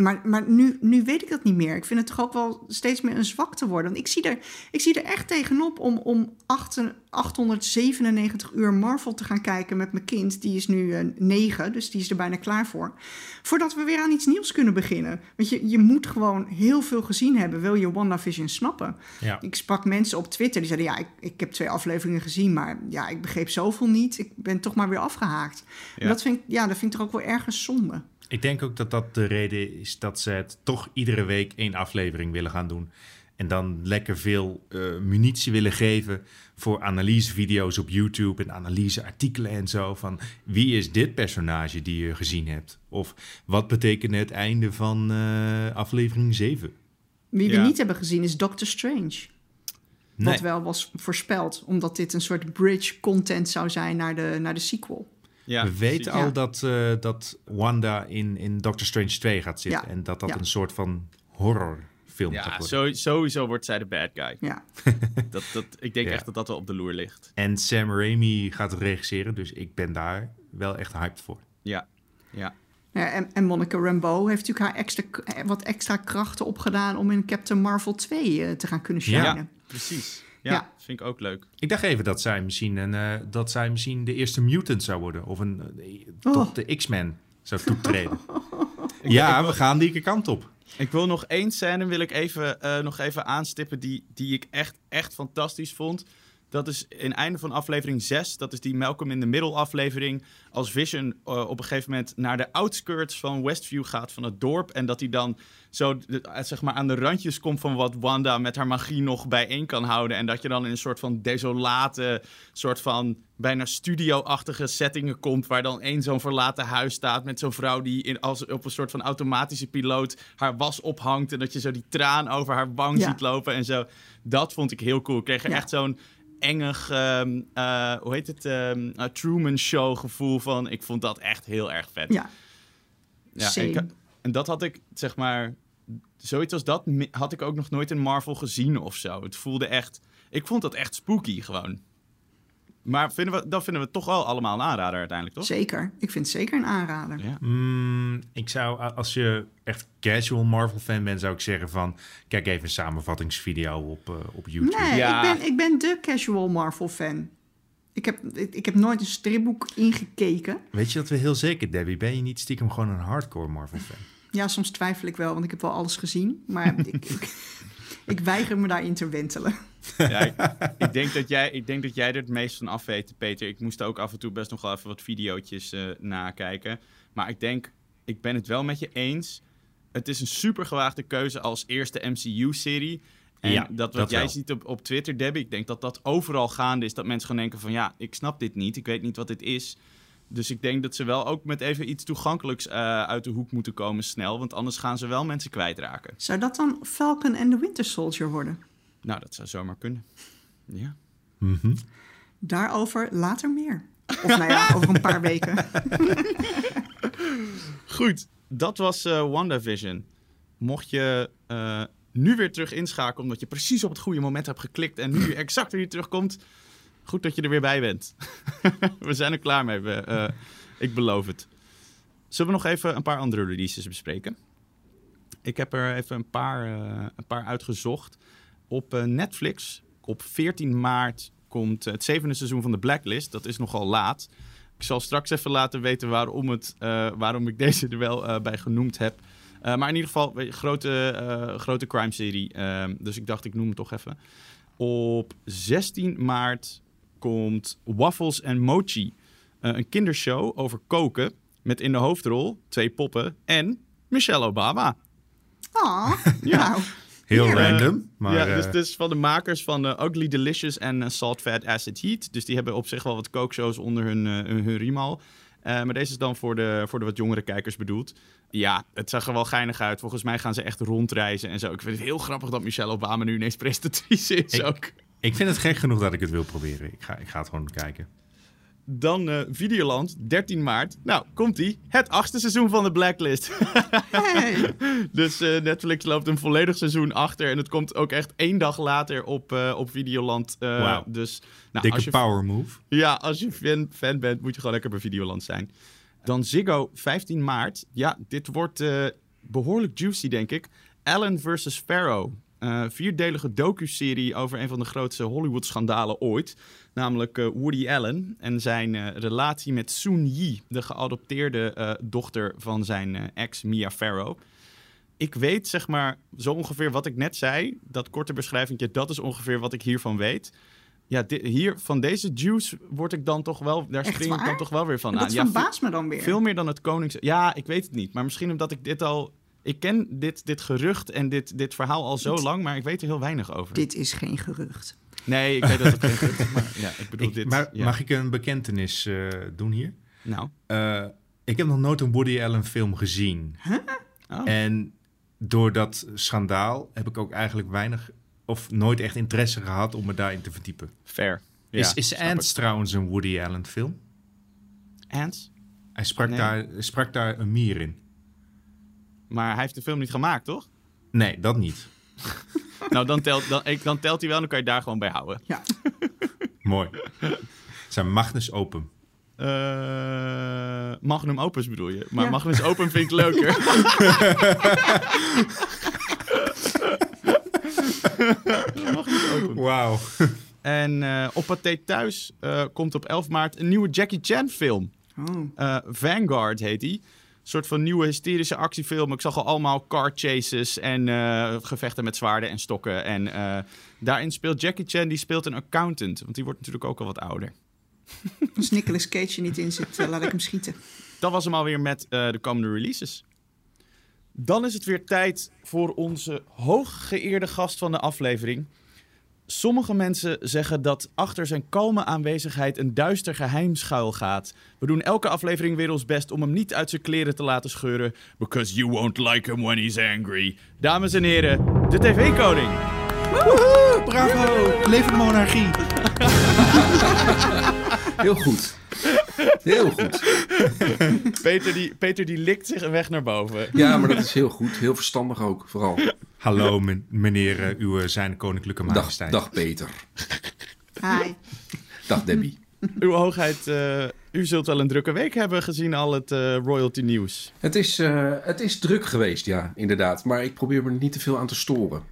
S3: Maar, maar nu, nu weet ik dat niet meer. Ik vind het toch ook wel steeds meer een zwakte worden. Want ik zie er, ik zie er echt tegenop om, om 8 897 uur Marvel te gaan kijken met mijn kind. Die is nu eh, 9, dus die is er bijna klaar voor. Voordat we weer aan iets nieuws kunnen beginnen. Want je, je moet gewoon heel veel gezien hebben. Wil je WandaVision snappen?
S6: Ja.
S3: Ik sprak mensen op Twitter die zeiden: Ja, ik, ik heb twee afleveringen gezien, maar ja, ik begreep zoveel niet. Ik ben toch maar weer afgehaakt.
S7: Ja.
S3: dat, vind ik, ja, dat vind ik toch ook wel ergens zonde.
S6: Ik denk ook dat dat de reden is dat ze het toch iedere week één aflevering willen gaan doen. En dan lekker veel eh, munitie willen geven voor analysevideo's op YouTube en analyseartikelen en zo. Van wie is dit personage die je gezien hebt? Of wat betekent het einde van eh, aflevering 7?
S3: Wie
S7: Ja.
S3: we niet hebben gezien is Doctor Strange.
S6: Nee.
S3: Wat wel was voorspeld, omdat dit een soort bridge content zou zijn naar de, naar de sequel.
S7: Ja,
S6: We weten
S7: precies.
S6: al dat, eh, dat Wanda in, in Doctor Strange 2 gaat zitten.
S3: Ja.
S6: En dat dat
S3: Ja.
S6: een soort van horrorfilm gaat
S7: Ja, sowieso wordt zij de bad guy.
S3: Ja,
S7: Dat, dat, ik denk
S6: Ja.
S7: echt dat dat wel op de loer ligt.
S6: En Sam Raimi gaat het regisseren, dus ik ben daar wel echt hyped voor.
S7: Ja, ja.
S3: Ja, en, en Monica Rambeau heeft natuurlijk haar extra, wat extra krachten opgedaan om in Captain Marvel 2 eh, te gaan kunnen
S6: Ja.
S3: shinen.
S7: Precies. Ja,
S3: Ja.
S7: vind ik ook leuk.
S6: Ik dacht even dat zij misschien, een, eh, dat zij misschien de eerste mutant zou worden. Of een, eh, tot
S3: Oh.
S6: de X-Men zou toetreden. ja, we gaan die kant op.
S7: Ik wil nog één scène wil ik even, eh, nog even aanstippen die, die ik echt, echt fantastisch vond. Dat is in einde van aflevering 6. Dat is die Malcolm in the Middle aflevering. Als Vision eh, op een gegeven moment naar de outskirts van Westview gaat van het dorp. En dat hij dan zo de- eh, zeg maar aan de randjes komt van wat Wanda met haar magie nog bijeen kan houden. En dat je dan in een soort van desolate, soort van bijna studio-achtige settingen komt. Waar dan één zo'n verlaten huis staat met zo'n vrouw die in, als, op een soort van automatische piloot haar was ophangt. En dat je zo die traan over haar wang
S3: Ja.
S7: ziet lopen en zo. Dat vond ik heel cool. Ik kreeg er
S3: Ja.
S7: echt zo'n engig, ehm, eh, hoe heet het, ehm, eh, Truman Show gevoel van. Ik vond dat echt heel erg vet.
S3: Ja,
S7: Ja, en, ik- en dat had ik, zeg maar, zoiets als dat had ik ook nog nooit in Marvel gezien of zo. Het voelde echt, ik vond dat echt spooky gewoon. Maar vinden we, dat vinden we toch wel allemaal een aanrader uiteindelijk, toch?
S3: zeker. Ik vind het zeker een aanrader.
S7: Ja.
S6: Mm, ik zou, als je echt casual Marvel-fan bent, zou ik zeggen van... Kijk even een samenvattingsvideo op, eh, op YouTube.
S3: Nee,
S7: Ja.
S3: ik, ben, ik ben de casual Marvel-fan. Ik heb, ik, ik heb nooit een stripboek ingekeken.
S6: Weet je dat we heel zeker, Debbie? Ben je niet stiekem gewoon een hardcore Marvel-fan?
S3: Ja, soms twijfel ik wel, want ik heb wel alles gezien. Maar ik, ik, ik weiger me daarin te wentelen.
S7: Ja, ik, ik, denk dat jij, ik denk dat jij er het meest van af weet, Peter. Ik moest ook af en toe best nog wel even wat videootjes eh, nakijken. Maar ik denk, ik ben het wel met je eens. Het is een super gewaagde keuze als eerste MCU-serie. En
S6: Ja,
S7: dat wat
S6: dat
S7: jij
S6: wel.
S7: ziet op, op Twitter, Debbie, ik denk dat dat overal gaande is. Dat mensen gewoon denken van, ja, ik snap dit niet. Ik weet niet wat dit is. Dus ik denk dat ze wel ook met even iets toegankelijks eh, uit de hoek moeten komen snel. Want anders gaan ze wel mensen kwijtraken.
S3: Zou dat dan Falcon and the Winter Soldier worden?
S7: Nou, dat zou zomaar kunnen. Ja.
S6: Mhm.
S3: Daarover later meer. Of nou ja, over een paar weken.
S7: Goed, dat was eh WandaVision. Mocht je eh, nu weer terug inschakelen omdat je precies op het goede moment hebt geklikt en nu exact weer terugkomt, goed dat je er weer bij bent. we zijn er klaar mee, eh, ik beloof het. Zullen we nog even een paar andere releases bespreken? Ik heb er even een paar, eh, een paar uitgezocht. Op eh, Netflix, op 14 maart, komt het zevende seizoen van The Blacklist. Dat is nogal laat. Ik zal straks even laten weten waarom, het, waarom ik deze er wel bij genoemd heb. Maar in ieder geval, grote, grote crime-serie. Ehm, dus ik dacht, ik noem het toch even. Op 16 maart komt Waffles and Mochi. eh, een kindershow over koken. Met in de hoofdrol twee poppen en Michelle Obama.
S3: Ah,
S7: Ja.
S3: nou.
S6: Heel random, maar...
S7: ja,
S6: eh,
S7: dus, dus van de makers van eh, Ugly Delicious en Salt Fat Acid Heat. Dus die hebben op zich wel wat kookshows onder hun, eh, hun, hun riem al. Eh, maar deze is dan voor de, voor de wat jongere kijkers bedoeld. Ja, het zag er wel geinig uit. Volgens mij gaan ze echt rondreizen en zo. Ik vind het heel grappig dat Michelle Obama nu ineens presentatrice is
S6: Ik-
S7: ook.
S6: Ik vind het gek genoeg dat ik het wil proberen. Ik ga, ik ga het gewoon kijken.
S7: Dan eh, Videoland, 13 maart. Nou, komt-ie. Het achtste seizoen van de Blacklist.
S3: Hey.
S7: Dus eh, Netflix loopt een volledig seizoen achter. En het komt ook echt één dag later op, eh, op Videoland. Eh,
S6: Wauw.
S7: Dus nou,
S6: Dikke
S7: als je,
S6: power move.
S7: ja, als je fan, fan bent, moet je gewoon lekker bij Videoland zijn. Dan Ziggo, 15 maart. Ja, dit wordt eh, behoorlijk juicy, denk ik. Allen vs. Pharaoh. Eh vierdelige docu-serie over een van de grootste Hollywood-schandalen ooit. Namelijk eh, Woody Allen en zijn eh, relatie met Soon Yi, de geadopteerde dochter van zijn ex Mia Farrow. Ik weet zeg maar zo ongeveer wat ik net zei. Dat korte beschrijving, dat is ongeveer wat ik hiervan weet. Ja, di- hier van deze juice word ik dan toch wel, daar
S3: Echt
S7: spring ik dan toch wel weer van
S3: Dat
S7: aan. Ja,
S3: verbaast me dan weer.
S7: veel meer dan het konings... Ja, ik weet het niet. Maar misschien omdat ik dit al... Ik ken dit, dit gerucht en dit, dit verhaal al zo lang, maar ik weet er heel weinig over.
S3: Dit is geen gerucht.
S7: Nee, ik weet dat het geen gerucht is, maar ja, ik bedoel
S6: Ik-
S7: dit.
S6: maar
S7: ja.
S6: mag ik een bekentenis eh, doen hier?
S7: Nou,
S6: Eh, ik heb nog nooit een Woody Allen film gezien.
S7: Oh.
S6: En door dat schandaal heb ik ook eigenlijk weinig of nooit echt interesse gehad om me daarin te verdiepen.
S7: fair.
S6: is
S7: Ja,
S6: is Ants trouwens een Woody Allen film?
S7: Ants?
S6: Hij sprak,
S7: Nee.
S6: daar, sprak daar een mier in.
S7: Maar hij heeft de film niet gemaakt, toch?
S6: Nee, dat niet.
S7: nou, dan telt, dan, ik, dan telt hij wel en dan kan je daar gewoon bij houden.
S3: Ja.
S6: Mooi. Zijn Magnus Opum.
S7: Eh, Magnum Opus bedoel je. Maar
S3: Ja.
S7: Magnus Open vind ik leuker. Magnus Open.
S6: Wauw.
S7: En eh, op Pathé Thuis eh, komt op 11 maart een nieuwe Jackie Chan film.
S3: Oh.
S7: Eh, Vanguard heet die. Een soort van nieuwe hysterische actiefilm. Ik zag al allemaal car chases en eh, gevechten met zwaarden en stokken. En eh, daarin speelt Jackie Chan, die speelt een accountant. Want die wordt natuurlijk ook al wat ouder.
S3: Als Nicolas Cage er niet in zit, eh, laat ik hem schieten.
S7: Dat was hem alweer met de komende releases. Dan is het weer tijd voor onze hooggeëerde gast van de aflevering. Sommige mensen zeggen dat achter zijn kalme aanwezigheid een duister geheim schuil gaat. We doen elke aflevering weer ons best om hem niet uit zijn kleren te laten scheuren. Because you won't like him when he's angry. Dames en heren, de TV-koning.
S6: Bravo! Leef de monarchie!
S8: Heel goed. Heel goed.
S7: Peter die, Peter die likt zich een weg naar boven.
S8: Ja, maar dat is heel goed. Heel verstandig ook, vooral.
S6: Hallo, men- meneer, eh, uw zijn koninklijke
S8: Dag,
S6: majesteit.
S8: dag Peter.
S3: Hi.
S8: Dag Debbie.
S7: Uw hoogheid, eh, u zult wel een drukke week hebben gezien al het eh, royalty nieuws.
S8: Het is, eh, het is druk geweest, ja, inderdaad. Maar ik probeer me er niet te veel aan te storen.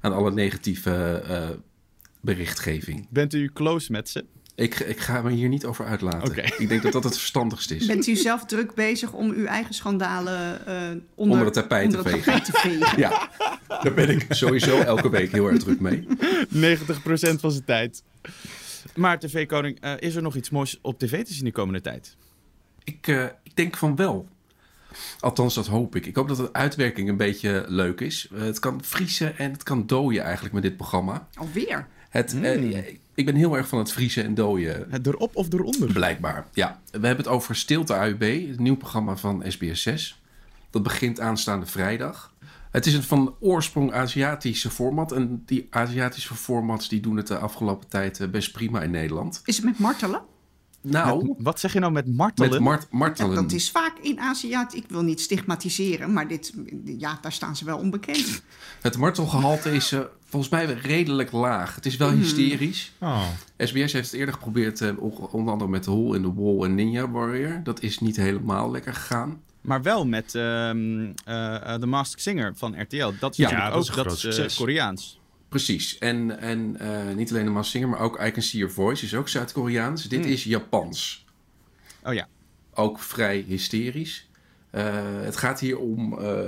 S8: Aan alle negatieve eh, berichtgeving.
S7: Bent u close met ze?
S8: Ik, ik ga me hier niet over uitlaten. Ik denk dat dat het verstandigst is.
S3: Bent u zelf druk bezig om uw eigen schandalen eh, onder,
S8: Onder het tapijt
S3: onder
S8: te
S3: het
S8: vegen.
S3: tapijt te vegen?
S8: Ja, daar ben ik sowieso elke week heel erg druk mee.
S7: 90% van zijn tijd. Maar TV-koning, eh, is er nog iets moois op tv te zien de komende tijd?
S8: Ik, eh, ik denk van wel. Althans, dat hoop ik. Ik hoop dat de uitwerking een beetje leuk is. Het kan vriezen en het kan dooien eigenlijk met dit programma.
S3: Alweer?
S8: Het, eh, ik ben heel erg van het vriezen en dooien,
S7: Het erop of eronder?
S8: blijkbaar. Ja, we hebben het over Stilte AUB, het nieuw programma van SBS6. Dat begint aanstaande vrijdag. Het is een van oorsprong Aziatische format. En die Aziatische formats die doen het de afgelopen tijd eh, best prima in Nederland.
S3: Is het met martelen?
S8: Nou,
S7: Wat zeg je nou met martelen?
S8: met mart
S3: Ja,
S8: martelen.
S3: dat is vaak in Azië. Ik wil niet stigmatiseren, maar dit, ja, daar staan ze wel onbekend.
S8: Het martelgehalte is eh, volgens mij redelijk laag. Het is wel hysterisch.
S6: Oh,
S8: SBS heeft het eerder geprobeerd, eh, onder andere met The Hole in the Wall en Ninja Warrior. Dat is niet helemaal lekker gegaan.
S7: Maar wel met ehm eh, The Masked Singer van RTL. Dat is
S8: Ja,
S7: natuurlijk
S6: dat is
S7: ook
S6: een
S7: dat
S6: groot
S7: is,
S6: succes.
S7: Koreaans.
S8: Precies. En, en eh, niet alleen de Singer, maar ook I Can See Your Voice is ook Zuid-Koreaans. Dit is Japans.
S7: Oh ja.
S8: Ook vrij hysterisch. Eh, het gaat hier om eh,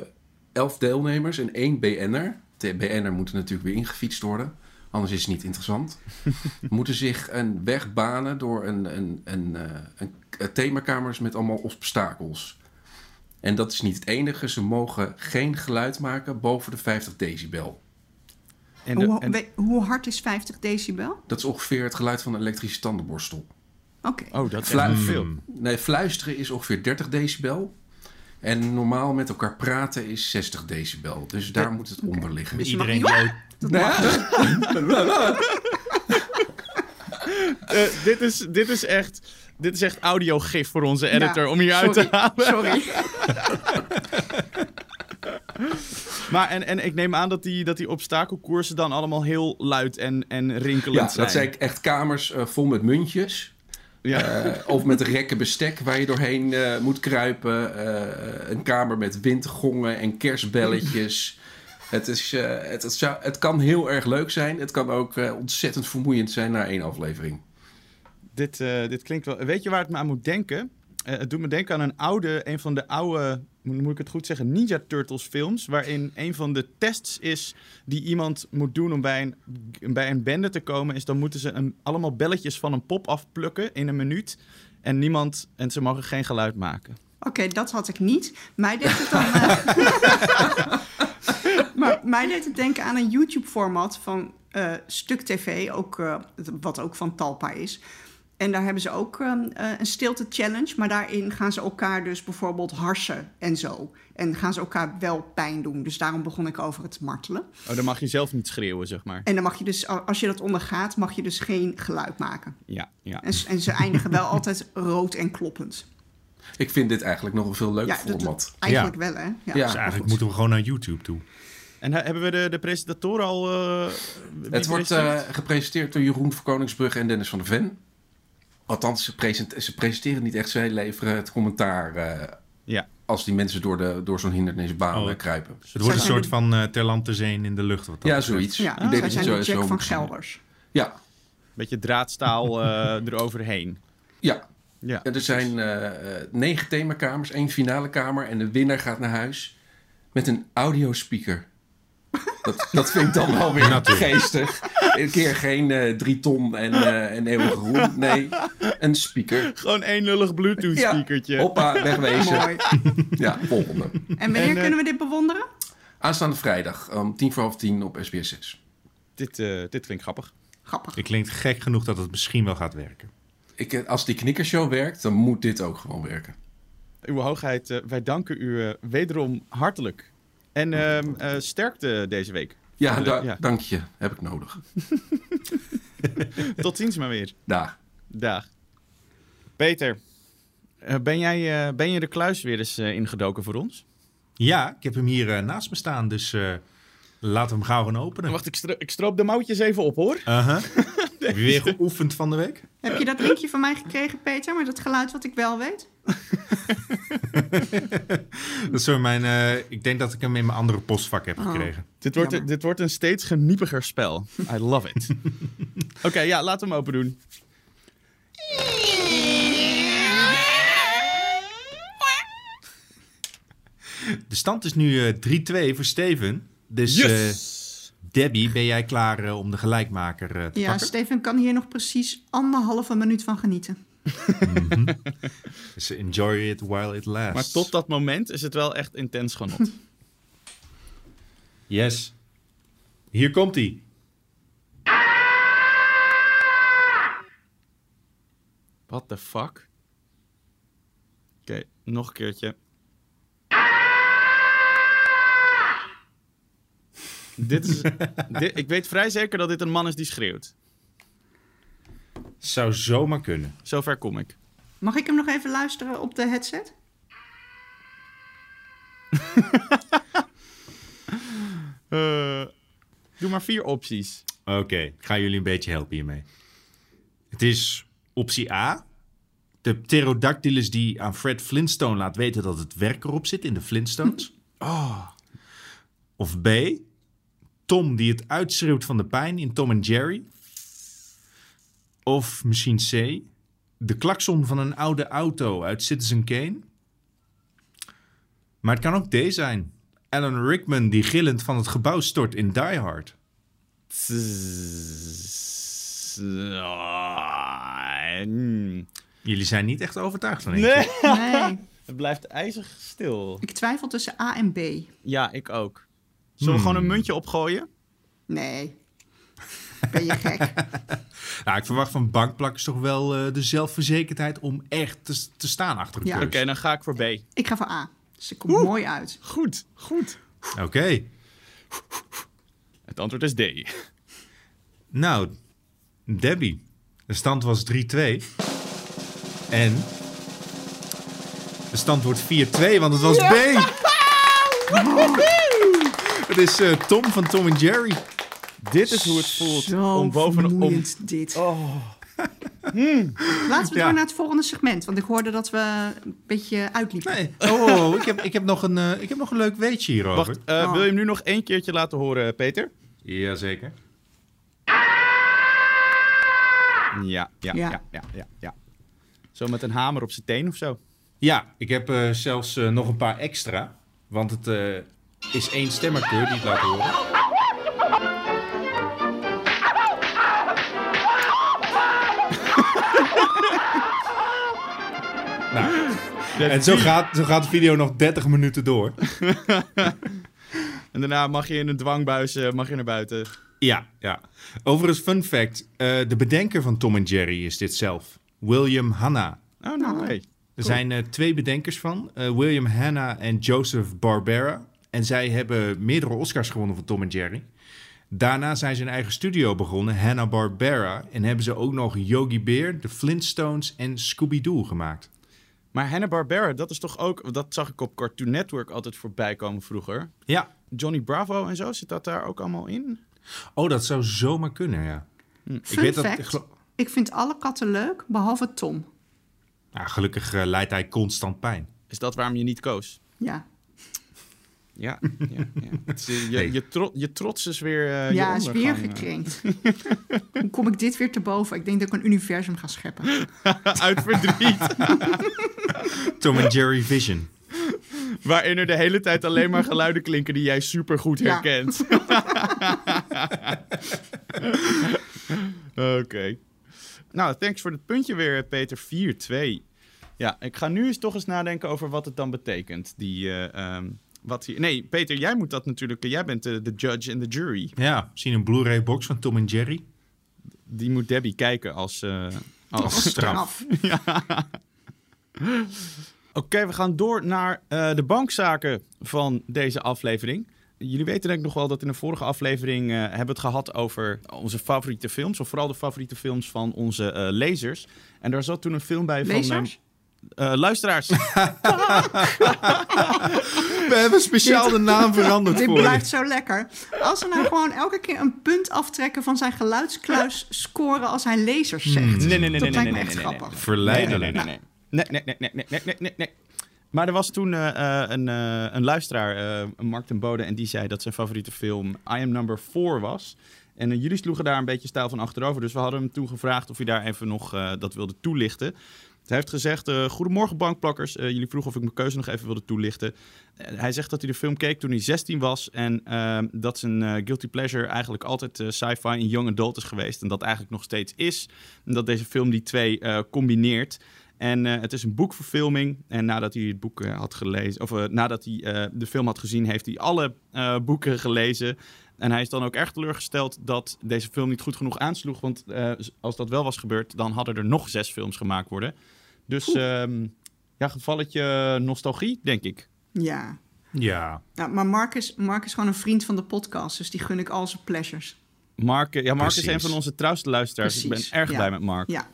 S8: elf deelnemers en één BN'er. De BN'er moet er natuurlijk weer ingefietst worden. Anders is het niet interessant. moeten zich een weg banen door een, een, een themakamers met allemaal obstakels. En dat is niet het enige. Ze mogen geen geluid maken boven de 50 decibel.
S7: En de-
S3: Hoe,
S7: en-
S3: we- hoe hard is 50 decibel?
S8: Dat is ongeveer het geluid van een elektrische tandenborstel.
S3: Oké.
S7: oh, dat is
S8: Flu-
S7: echt veel.
S8: Nee, fluisteren is ongeveer 30 decibel. En normaal met elkaar praten is 60 decibel. Dus daar moet het onder liggen.
S3: Dus
S6: Iedereen
S3: Dat mag.
S7: Eh, dit, is, dit, is echt, dit is echt audiogif voor onze editor
S3: Ja,
S7: om hier uit te halen.
S3: Sorry.
S7: Maar en, en ik neem aan dat die, dat die obstakelkoersen dan allemaal heel luid en, en rinkelend
S8: Ja,
S7: zijn.
S8: dat zijn echt kamers eh, vol met muntjes.
S7: Ja.
S8: Eh, of met rekken bestek waar je doorheen eh, moet kruipen. Een kamer met windgongen en kerstbelletjes. het, is, het, het, zou, het kan heel erg leuk zijn. Het kan ook ontzettend vermoeiend zijn na één aflevering.
S7: Dit, dit klinkt wel. Weet je waar het me aan moet denken? Het doet me denken aan een oude, een van de oude, moet ik het goed zeggen, Ninja Turtles films. Waarin een van de tests is die iemand moet doen om bij een, bij een bende te komen. Is dan moeten ze een, allemaal belletjes van een pop afplukken in een minuut. En niemand, en ze mogen geen geluid maken.
S3: Oké, dat had ik niet. Mij deed het dan. eh, maar mij deed het denken aan een YouTube-format van eh, Stuk TV, ook, eh, wat ook van Talpa is. En daar hebben ze ook eh, eh, een stilte-challenge, maar daarin gaan ze elkaar dus bijvoorbeeld harsen en zo. En gaan ze elkaar wel pijn doen. Dus daarom begon ik over het martelen.
S7: Oh, dan mag je zelf niet schreeuwen, zeg maar.
S3: En dan mag je dus, als je dat ondergaat, mag je dus geen geluid maken.
S7: Ja, ja.
S3: En, en ze eindigen wel altijd rood en kloppend.
S8: Ik vind dit eigenlijk nog een veel leuker
S3: Ja,
S8: format.
S3: Eigenlijk wel, hè? Ja,
S8: Ja,
S6: Dus eigenlijk
S3: goed.
S6: moeten we gewoon naar YouTube toe.
S7: En he- hebben we de, de presentatoren al... eh, wie
S8: Het wordt eh, gepresenteerd door Jeroen van Koningsbrugge en Dennis van der Ven. Althans, ze, present- ze presenteren niet echt. Zij leveren het commentaar eh,
S7: Ja.
S8: als die mensen door, de, door zo'n hindernisbaan
S6: Oh.
S8: kruipen.
S6: Het wordt een soort
S3: de-
S6: van eh ter land te zeen in de lucht. Wat dat
S8: Ja, zoiets.
S3: Ja,
S8: je
S3: zijn de
S8: zo
S3: Jack van. Gelders.
S8: Ja,
S7: Beetje draadstaal eh, eroverheen.
S8: ja.
S7: Ja.
S8: Er zijn eh, eh, negen themakamers, één finale kamer en de winnaar gaat naar huis met een audiospeaker. Dat, dat vind ik dan wel weer
S6: Natuurlijk.
S8: geestig. Een keer geen eh, drie ton en, eh en eeuwige roem. Nee, een speaker.
S7: Gewoon één lullig Bluetooth-speakertje.
S8: Hoppa, wegwezen.
S3: Mooi.
S8: Ja, volgende.
S3: En wanneer
S7: En, eh,
S3: kunnen we dit bewonderen?
S8: Aanstaande vrijdag om tien voor half tien op SBS 6.
S7: Dit, eh, dit klinkt grappig.
S3: Grappig.
S6: Het klinkt gek genoeg dat het misschien wel gaat werken.
S8: Ik, als die knikkershow werkt, dan moet dit ook gewoon werken.
S7: Uw hoogheid, wij danken u wederom hartelijk. En ehm, eh, sterkte deze week.
S8: Ja, da-
S7: ja.
S8: dank je. Heb ik nodig.
S7: Tot ziens maar weer.
S8: Dag.
S7: Dag. Peter, eh, ben, jij, eh, ben je de kluis weer eens eh, ingedoken voor ons?
S6: Ja, ik heb hem hier naast me staan, dus eh, laten we hem gauw gaan openen.
S7: Wacht, ik, stro- ik stroop de mouwtjes even op hoor.
S6: Heb je weer geoefend van de week?
S3: Heb je dat linkje van mij gekregen, Peter, met het geluid wat ik wel weet?
S6: Dat is zo mijn, eh, ik denk dat ik hem in mijn andere postvak heb
S3: Oh.
S6: gekregen.
S7: Dit wordt,
S3: Jammer.
S7: dit wordt een steeds geniepiger spel. I love it. Oké, ja, laten we hem open doen.
S6: De stand is nu eh, 3-2 voor Steven. Dus eh, Debbie, ben jij klaar eh, om de gelijkmaker eh, te
S3: Ja,
S6: pakken?
S3: Steven kan hier nog precies anderhalve minuut van genieten.
S6: Dus enjoy it while it lasts.
S7: Maar tot dat moment is het wel echt intens genot.
S6: Yes. Hier komt hij.
S7: What the fuck? Oké, nog een keertje. Dit is, dit, ik weet vrij zeker dat dit een man is die schreeuwt.
S6: Zou zomaar kunnen.
S7: Zover kom ik.
S3: Mag ik hem nog even luisteren op de headset?
S7: Eh, doe maar vier opties.
S6: Oké, ik ga jullie een beetje helpen hiermee. Het is optie A. De pterodactylus die aan Fred Flintstone laat weten dat het werk erop zit in de Flintstones. Oh. Of B. Tom die het uitschreeuwt van de pijn in Tom en Jerry. Of misschien C. de klakson van een oude auto uit Citizen Kane. Maar het kan ook deze zijn. Alan Rickman die gillend van het gebouw stort in Die Hard. Jullie zijn niet echt overtuigd van eentje.
S7: Nee,
S3: Nee.
S7: het blijft ijzig stil.
S3: Ik twijfel tussen A en B.
S7: Ja, ik ook. Zullen we
S6: Hmm.
S7: gewoon een muntje opgooien?
S3: Nee. Ben je gek?
S6: Nou, ik verwacht van bankplakkers toch wel eh, de zelfverzekerdheid om echt te, te staan achter de
S3: Ja.
S6: keus.
S7: Oké, dan ga ik voor B.
S3: Ik ga voor A. Dus ik kom mooi uit.
S7: Goed, goed.
S6: Oké.
S7: Het antwoord is D.
S6: Nou, Debbie. De stand was 3-2. En de stand wordt 4-2, want het was B. Het is eh, Tom van Tom en Jerry.
S7: Dit is hoe het voelt
S3: Zo
S7: om boven om.
S3: dit. Laten we
S6: Ja.
S3: door naar het volgende segment. Want ik hoorde dat we een beetje uitliepen.
S6: Nee. Oh, ik heb, ik, heb nog een, eh, ik heb nog een leuk weetje hierover.
S7: Wacht, eh,
S3: Oh.
S7: wil je hem nu nog één keertje laten horen, Peter?
S6: Jazeker.
S7: Ja, ja, ja,
S3: Ja.
S7: ja, ja, ja. Zo met een hamer op zijn teen of zo.
S6: Ja, ik heb eh, zelfs nog een paar extra. Want het eh, is één stemmerkeur die het laat horen. nou, en zo gaat, zo gaat de video nog 30 minuten door.
S7: En daarna mag je in een dwangbuis eh, mag je naar buiten.
S6: Ja, ja. Overigens, fun fact. eh, de bedenker van Tom en Jerry is dit zelf. William Hanna.
S7: Oh, hey.
S6: Er zijn eh, twee bedenkers van. William Hanna en Joseph Barbera. En zij hebben meerdere Oscars gewonnen voor Tom en Jerry. Daarna zijn ze een eigen studio begonnen, Hanna-Barbera. En hebben ze ook nog Yogi Bear, The Flintstones en Scooby-Doo gemaakt.
S7: Maar Hanna-Barbera, dat is toch ook... Dat zag ik op Cartoon Network altijd voorbij komen vroeger.
S6: Ja.
S7: Johnny Bravo en zo, zit dat daar ook allemaal in?
S6: Oh, dat zou zomaar kunnen, ja. Ik
S3: Fun
S6: dat... ik
S3: vind alle katten leuk, behalve Tom.
S6: Ja, gelukkig eh, leidt hij constant pijn.
S7: Is dat waarom je niet koos?
S3: Ja,
S7: Ja, ja, ja. Het eh, je,
S6: Hey.
S7: je, tro- je trots is weer eh, je
S3: ja is weer gekrenkt. Hoe kom ik dit weer te boven? Ik denk dat ik een universum ga scheppen.
S7: eh, uit verdriet.
S6: Tom en Jerry Vision.
S7: waarin er de hele tijd alleen maar geluiden klinken die jij supergoed
S3: Ja.
S7: herkent. Oké. Nou, thanks voor het puntje weer, Peter. 4-2. Ja, ik ga nu eens toch eens nadenken over wat het dan betekent. Die, eh, ehm, wat hier... Nee, Peter, jij moet dat natuurlijk... Jij bent de, de judge en de jury.
S6: Ja, zien een Blu-ray box van Tom en Jerry.
S7: Die moet Debbie kijken als... eh, als...
S6: Als straf.
S7: Oké, we gaan door naar eh, de bankzaken van deze aflevering. Jullie weten denk ik nog wel dat in de vorige aflevering eh, hebben we het gehad over onze favoriete films. Of vooral de favoriete films van onze eh, lezers. En daar zat toen een film bij van...
S3: Lezers?
S7: eh, luisteraars.
S6: We hebben speciaal de naam veranderd
S3: Dit
S6: voor je.
S3: blijft zo lekker. Als ze nou gewoon elke keer een punt aftrekken van zijn geluidskluis scoren als hij lezers zegt.
S7: Nee, nee, nee, nee,
S3: Dat
S7: nee,
S3: lijkt
S7: nee,
S3: me
S7: nee,
S3: echt
S7: nee, nee,
S3: grappig.
S6: Verleidelijk.
S7: Nee, nee, nee, nee. Nee, nee, nee, nee, nee, nee, nee, nee. Maar er was toen eh, eh, een, eh, een luisteraar, eh, Mark ten Bode, en die zei dat zijn favoriete film I Am Number 4 was. En jullie sloegen daar een beetje stijl van achterover. Dus we hadden hem toen gevraagd of hij daar even nog eh, dat wilde toelichten. Hij heeft gezegd, eh, goedemorgen bankplakkers. Eh, jullie vroegen of ik mijn keuze nog even wilde toelichten. Eh, hij zegt dat hij de film keek toen hij 16 was. En eh, dat zijn guilty pleasure eigenlijk altijd sci-fi en young adult is geweest. En dat eigenlijk nog steeds is. En dat deze film die twee combineert. En het is een boekverfilming. En nadat hij het boek had gelezen, of nadat hij de film had gezien, heeft hij alle boeken gelezen. En hij is dan ook erg teleurgesteld dat deze film niet goed genoeg aansloeg. Want als dat wel was gebeurd, dan hadden er nog zes films gemaakt worden. Dus ehm, ja, gevalletje nostalgie, denk ik.
S3: Ja.
S6: Ja.
S3: Nou, maar Mark is, Mark is gewoon een vriend van de podcast, dus die gun ik al zijn pleasures.
S7: Mark, ja, Mark is een van onze trouwste luisteraars.
S3: Precies,
S7: Ik ben erg
S3: ja.
S7: blij met Mark.
S3: Ja,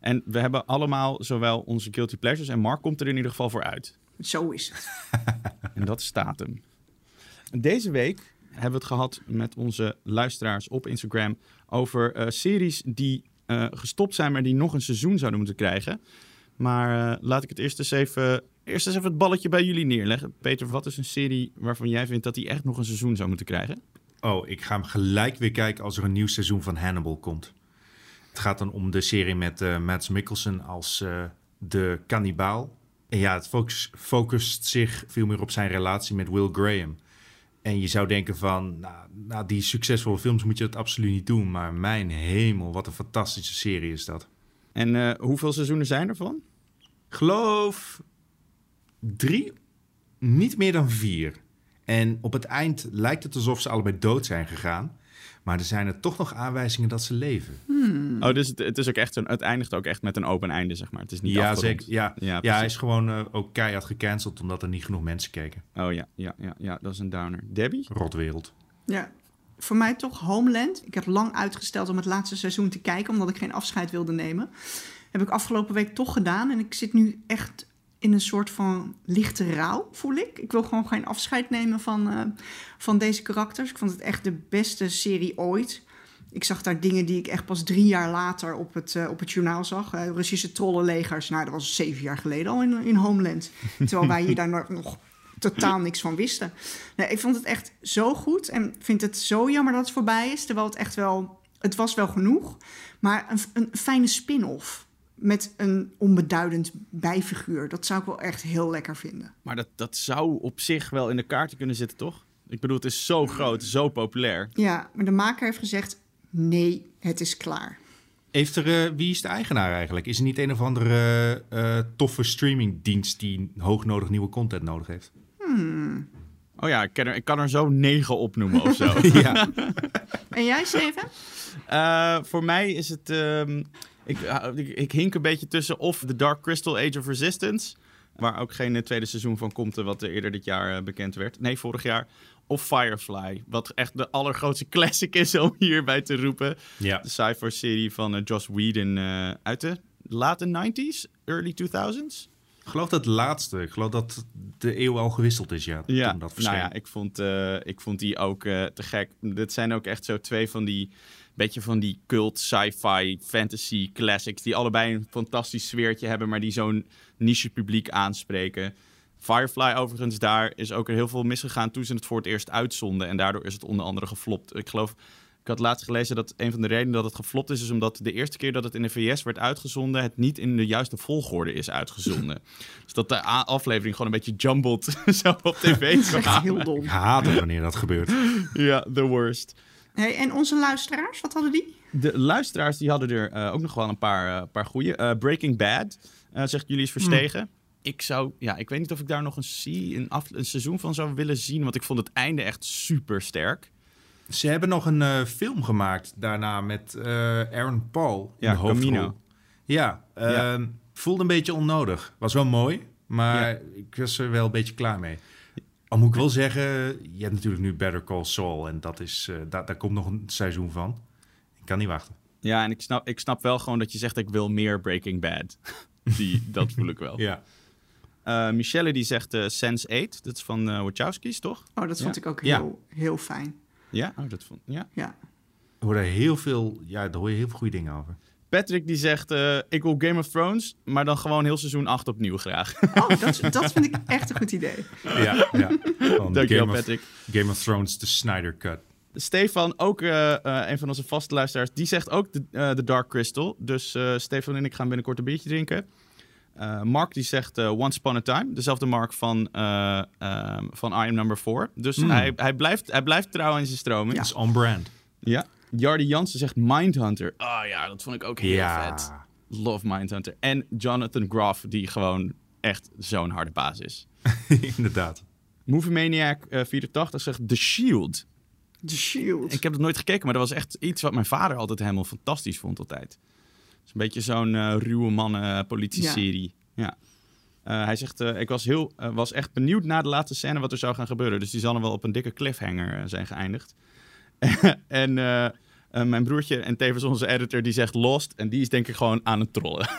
S7: En we hebben allemaal zowel onze guilty pleasures en Mark komt er in ieder geval voor uit.
S3: zo is het.
S7: En dat staat hem. Deze week hebben we het gehad met onze luisteraars op Instagram over eh, series die eh, gestopt zijn, maar die nog een seizoen zouden moeten krijgen. Maar eh, laat ik het eerst eens even, eerst eens even het balletje bij jullie neerleggen. Peter, wat is een serie waarvan jij vindt dat die echt nog een seizoen zou moeten krijgen?
S6: Oh, ik ga hem gelijk weer kijken als er een nieuw seizoen van Hannibal komt. Het gaat dan om de serie met uh, Mads Mikkelsen als uh, de kannibaal. En ja, het focus, focust zich veel meer op zijn relatie met Will Graham. En je zou denken van, nou, nou, die succesvolle films moet je dat absoluut niet doen. Maar mijn hemel, wat een fantastische serie is dat.
S7: En uh, hoeveel seizoenen zijn er van?
S6: Geloof drie, niet meer dan vier. En op het eind lijkt het alsof ze allebei dood zijn gegaan. Maar er zijn er toch nog aanwijzingen dat ze leven.
S7: Hmm. Oh, dus het, het, is ook echt een, het eindigt ook echt met een open einde, zeg maar. Het is niet
S6: ja, zeker. Ja, ja, ja, hij is gewoon uh, ook keihard gecanceld omdat er niet genoeg mensen keken.
S7: Oh ja, ja, ja, ja dat is een downer. Debbie?
S6: Rotwereld.
S3: Ja, voor mij toch Homeland. Ik heb lang uitgesteld om het laatste seizoen te kijken, omdat ik geen afscheid wilde nemen. Heb ik afgelopen week toch gedaan. En ik zit nu echt in een soort van lichte rouw, voel ik. Ik wil gewoon geen afscheid nemen van, uh, van deze karakters. Ik vond het echt de beste serie ooit. Ik zag daar dingen die ik echt pas drie jaar later op het, uh, op het journaal zag. Uh, Russische trollenlegers, nou dat was zeven jaar geleden al in, in Homeland. Terwijl wij hier daar nog, nog totaal niks van wisten. Nee, ik vond het echt zo goed en vind het zo jammer dat het voorbij is. Terwijl het echt wel, het was wel genoeg. Maar een, een fijne spin-off met een onbeduidend bijfiguur. Dat zou ik wel echt heel lekker vinden.
S7: Maar dat, dat zou op zich wel in de kaarten kunnen zitten, toch? Ik bedoel, het is zo groot, zo populair.
S3: Ja, maar de maker heeft gezegd: nee, het is klaar.
S6: Heeft er, uh, wie is de eigenaar eigenlijk? Is er niet een of andere uh, toffe streamingdienst die hoognodig nieuwe content nodig heeft?
S3: Hmm.
S7: Oh ja, ik kan, er, ik kan er zo negen opnoemen of zo.
S6: ja.
S3: En jij, Steven?
S7: Uh, voor mij is het... Um, ik, ik, ik, hink een beetje tussen of The Dark Crystal Age of Resistance... waar ook geen tweede seizoen van komt... wat eerder dit jaar bekend werd. Nee, vorig jaar. Of Firefly, wat echt de allergrootste classic is om hierbij te roepen.
S6: Ja.
S7: De sci-fi serie van uh, Joss Whedon uh, uit de late 90s, early 2000s.
S6: Ik geloof dat het laatste. Ik geloof dat de eeuw al gewisseld is, ja.
S7: Ja,
S6: toen dat
S7: nou ja, ik vond, uh, ik vond die ook te gek. Dit zijn ook echt zo twee van die beetje van die cult sci-fi fantasy classics die allebei een fantastisch sfeertje hebben, maar die zo'n niche publiek aanspreken. Firefly overigens, daar is ook heel veel misgegaan toen ze het voor het eerst uitzonden. En daardoor is het onder andere geflopt. Ik geloof, ik had laatst gelezen dat een van de redenen dat het geflopt is... is omdat de eerste keer dat het in de VS werd uitgezonden... het niet in de juiste volgorde is uitgezonden. dus dat de aflevering gewoon een beetje jumbled zo op tv
S3: kwam. heel dom.
S6: Ik haat het wanneer dat gebeurt.
S7: ja, the worst.
S3: Hey, en onze luisteraars, wat hadden die?
S7: De luisteraars die hadden er uh, ook nog wel een paar, uh, paar goede. Uh, Breaking Bad, zegt jullie is Verstegen. Mm ik zou, ja, ik weet niet of ik daar nog een, see, een, af, een seizoen van zou willen zien, want ik vond het einde echt super sterk.
S6: Ze hebben nog een uh, film gemaakt daarna met uh, Aaron Paul in
S7: ja,
S6: de hoofdrol.
S7: Camino.
S6: Ja, uh, ja, voelde een beetje onnodig. Was wel mooi, maar ja. ik was er wel een beetje klaar mee. Al moet ik wel zeggen, je hebt natuurlijk nu Better Call Saul en dat is, daar, daar komt nog een seizoen van. Ik kan niet wachten.
S7: Ja, en ik snap, ik snap wel gewoon dat je zegt ik wil meer Breaking Bad. Die, dat voel ik wel.
S6: ja.
S7: Uh, Michelle die zegt uh, Sense8. Dat is van uh, Wachowski's, toch?
S3: Oh, dat vond ja. ik ook heel, ja. heel fijn.
S7: Ja? Oh, dat vond ja.
S3: Ja.
S6: Er worden heel veel, ja, daar hoor je heel veel goede dingen over.
S7: Patrick die zegt, ik wil Game of Thrones, maar dan gewoon heel seizoen 8 opnieuw graag.
S3: Oh, dat, dat vind ik echt een goed idee.
S6: Ja, ja.
S7: Dankjewel, Patrick.
S6: Game of Thrones, de Snyder Cut.
S7: Stefan, ook uh, uh, een van onze vaste luisteraars, die zegt ook de, uh, de Dark Crystal. Dus Stefan en ik gaan binnenkort een biertje drinken. Uh, Mark die zegt uh, Once Upon a Time. Dezelfde Mark van, uh, um, van I Am Number 4. Dus mm. hij, hij, blijft, hij blijft trouw in zijn stroming.
S6: Ja, is on brand.
S7: Ja. Jardy Jansen zegt Mindhunter. Ah oh, ja, dat vond ik ook heel
S6: ja.
S7: vet. Love Mindhunter. En Jonathan Groff, die gewoon echt zo'n harde baas is.
S6: Inderdaad.
S7: Movie Maniac 84 zegt The Shield.
S3: The Shield.
S7: Ik heb het nooit gekeken, maar dat was echt iets wat mijn vader altijd helemaal fantastisch vond altijd. Het is een beetje zo'n uh, ruwe mannen politie-serie. Ja. ja. Uh, hij zegt, uh, ik was, heel, was echt benieuwd na de laatste scène wat er zou gaan gebeuren. Dus die zal dan wel op een dikke cliffhanger zijn geëindigd. en mijn broertje en tevens onze editor, die zegt Lost. En die is denk ik gewoon aan het trollen.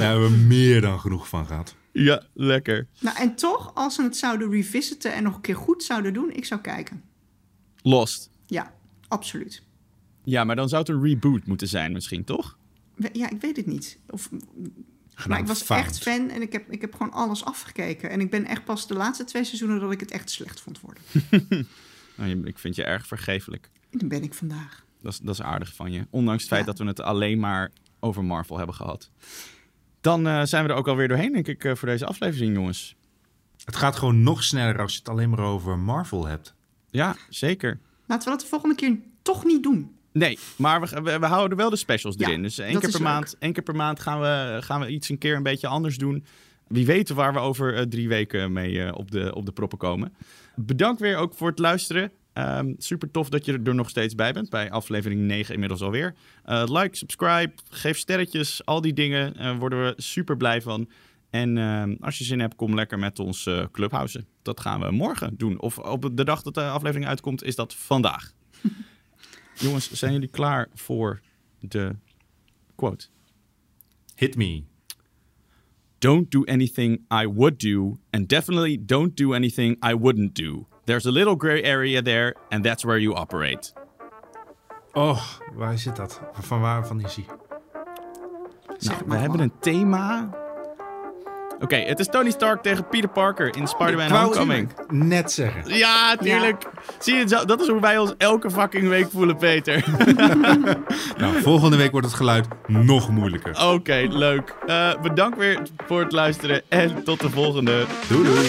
S6: Daar hebben we meer dan genoeg van gehad.
S7: Ja, lekker.
S3: Nou, en toch, als ze het zouden revisiten en nog een keer goed zouden doen, ik zou kijken.
S7: Lost?
S3: Ja, absoluut.
S7: Ja, maar dan zou het een reboot moeten zijn misschien, toch?
S3: Ja, ik weet het niet. Of, maar ik was echt fan en ik heb, ik heb gewoon alles afgekeken. En ik ben echt pas de laatste twee seizoenen dat ik het echt slecht vond worden.
S7: nou, ik vind je erg vergeeflijk.
S3: Dan ben ik vandaag.
S7: Dat is, dat is aardig van je. Ondanks het feit
S3: Ja.
S7: dat we het alleen maar over Marvel hebben gehad. Dan eh, zijn we er ook alweer doorheen, denk ik, eh, voor deze aflevering, jongens.
S6: Het gaat gewoon nog sneller als je het alleen maar over Marvel hebt.
S7: Ja, zeker.
S3: Laten we dat de volgende keer toch niet doen.
S7: Nee, maar we, we, we houden wel de specials
S3: Ja,
S7: erin. Dus één keer, per
S3: leuk.
S7: maand, één keer per maand gaan we, gaan we iets een keer een beetje anders doen. Wie weet waar we over eh, drie weken mee eh, op, de, op de proppen komen. Bedankt weer ook voor het luisteren. Ehm, super tof dat je er nog steeds bij bent. Bij aflevering 9 inmiddels alweer. Eh, like, subscribe, geef sterretjes. Al die dingen worden we super blij van. En ehm, als je zin hebt, kom lekker met ons eh clubhousen. Dat gaan we morgen doen. Of op de dag dat de aflevering uitkomt, is dat vandaag. Jongens, zijn jullie klaar voor de quote?
S6: Hit me.
S7: Don't do anything I would do, and definitely don't do anything I wouldn't do. There's a little gray area there, and that's where you operate.
S6: Oh, waar zit dat? Van waar van is hij?
S7: Nou, we hebben een thema. Oké, het is Tony Stark tegen Peter Parker in Spider-Man Homecoming.
S6: het net zeggen.
S7: Ja, tuurlijk. Zie je, dat is hoe wij ons elke fucking week voelen, Peter.
S6: Nou, volgende week wordt het geluid nog moeilijker.
S7: Oké, leuk. Eh, bedankt weer voor het luisteren en tot de volgende.
S6: Doei doei.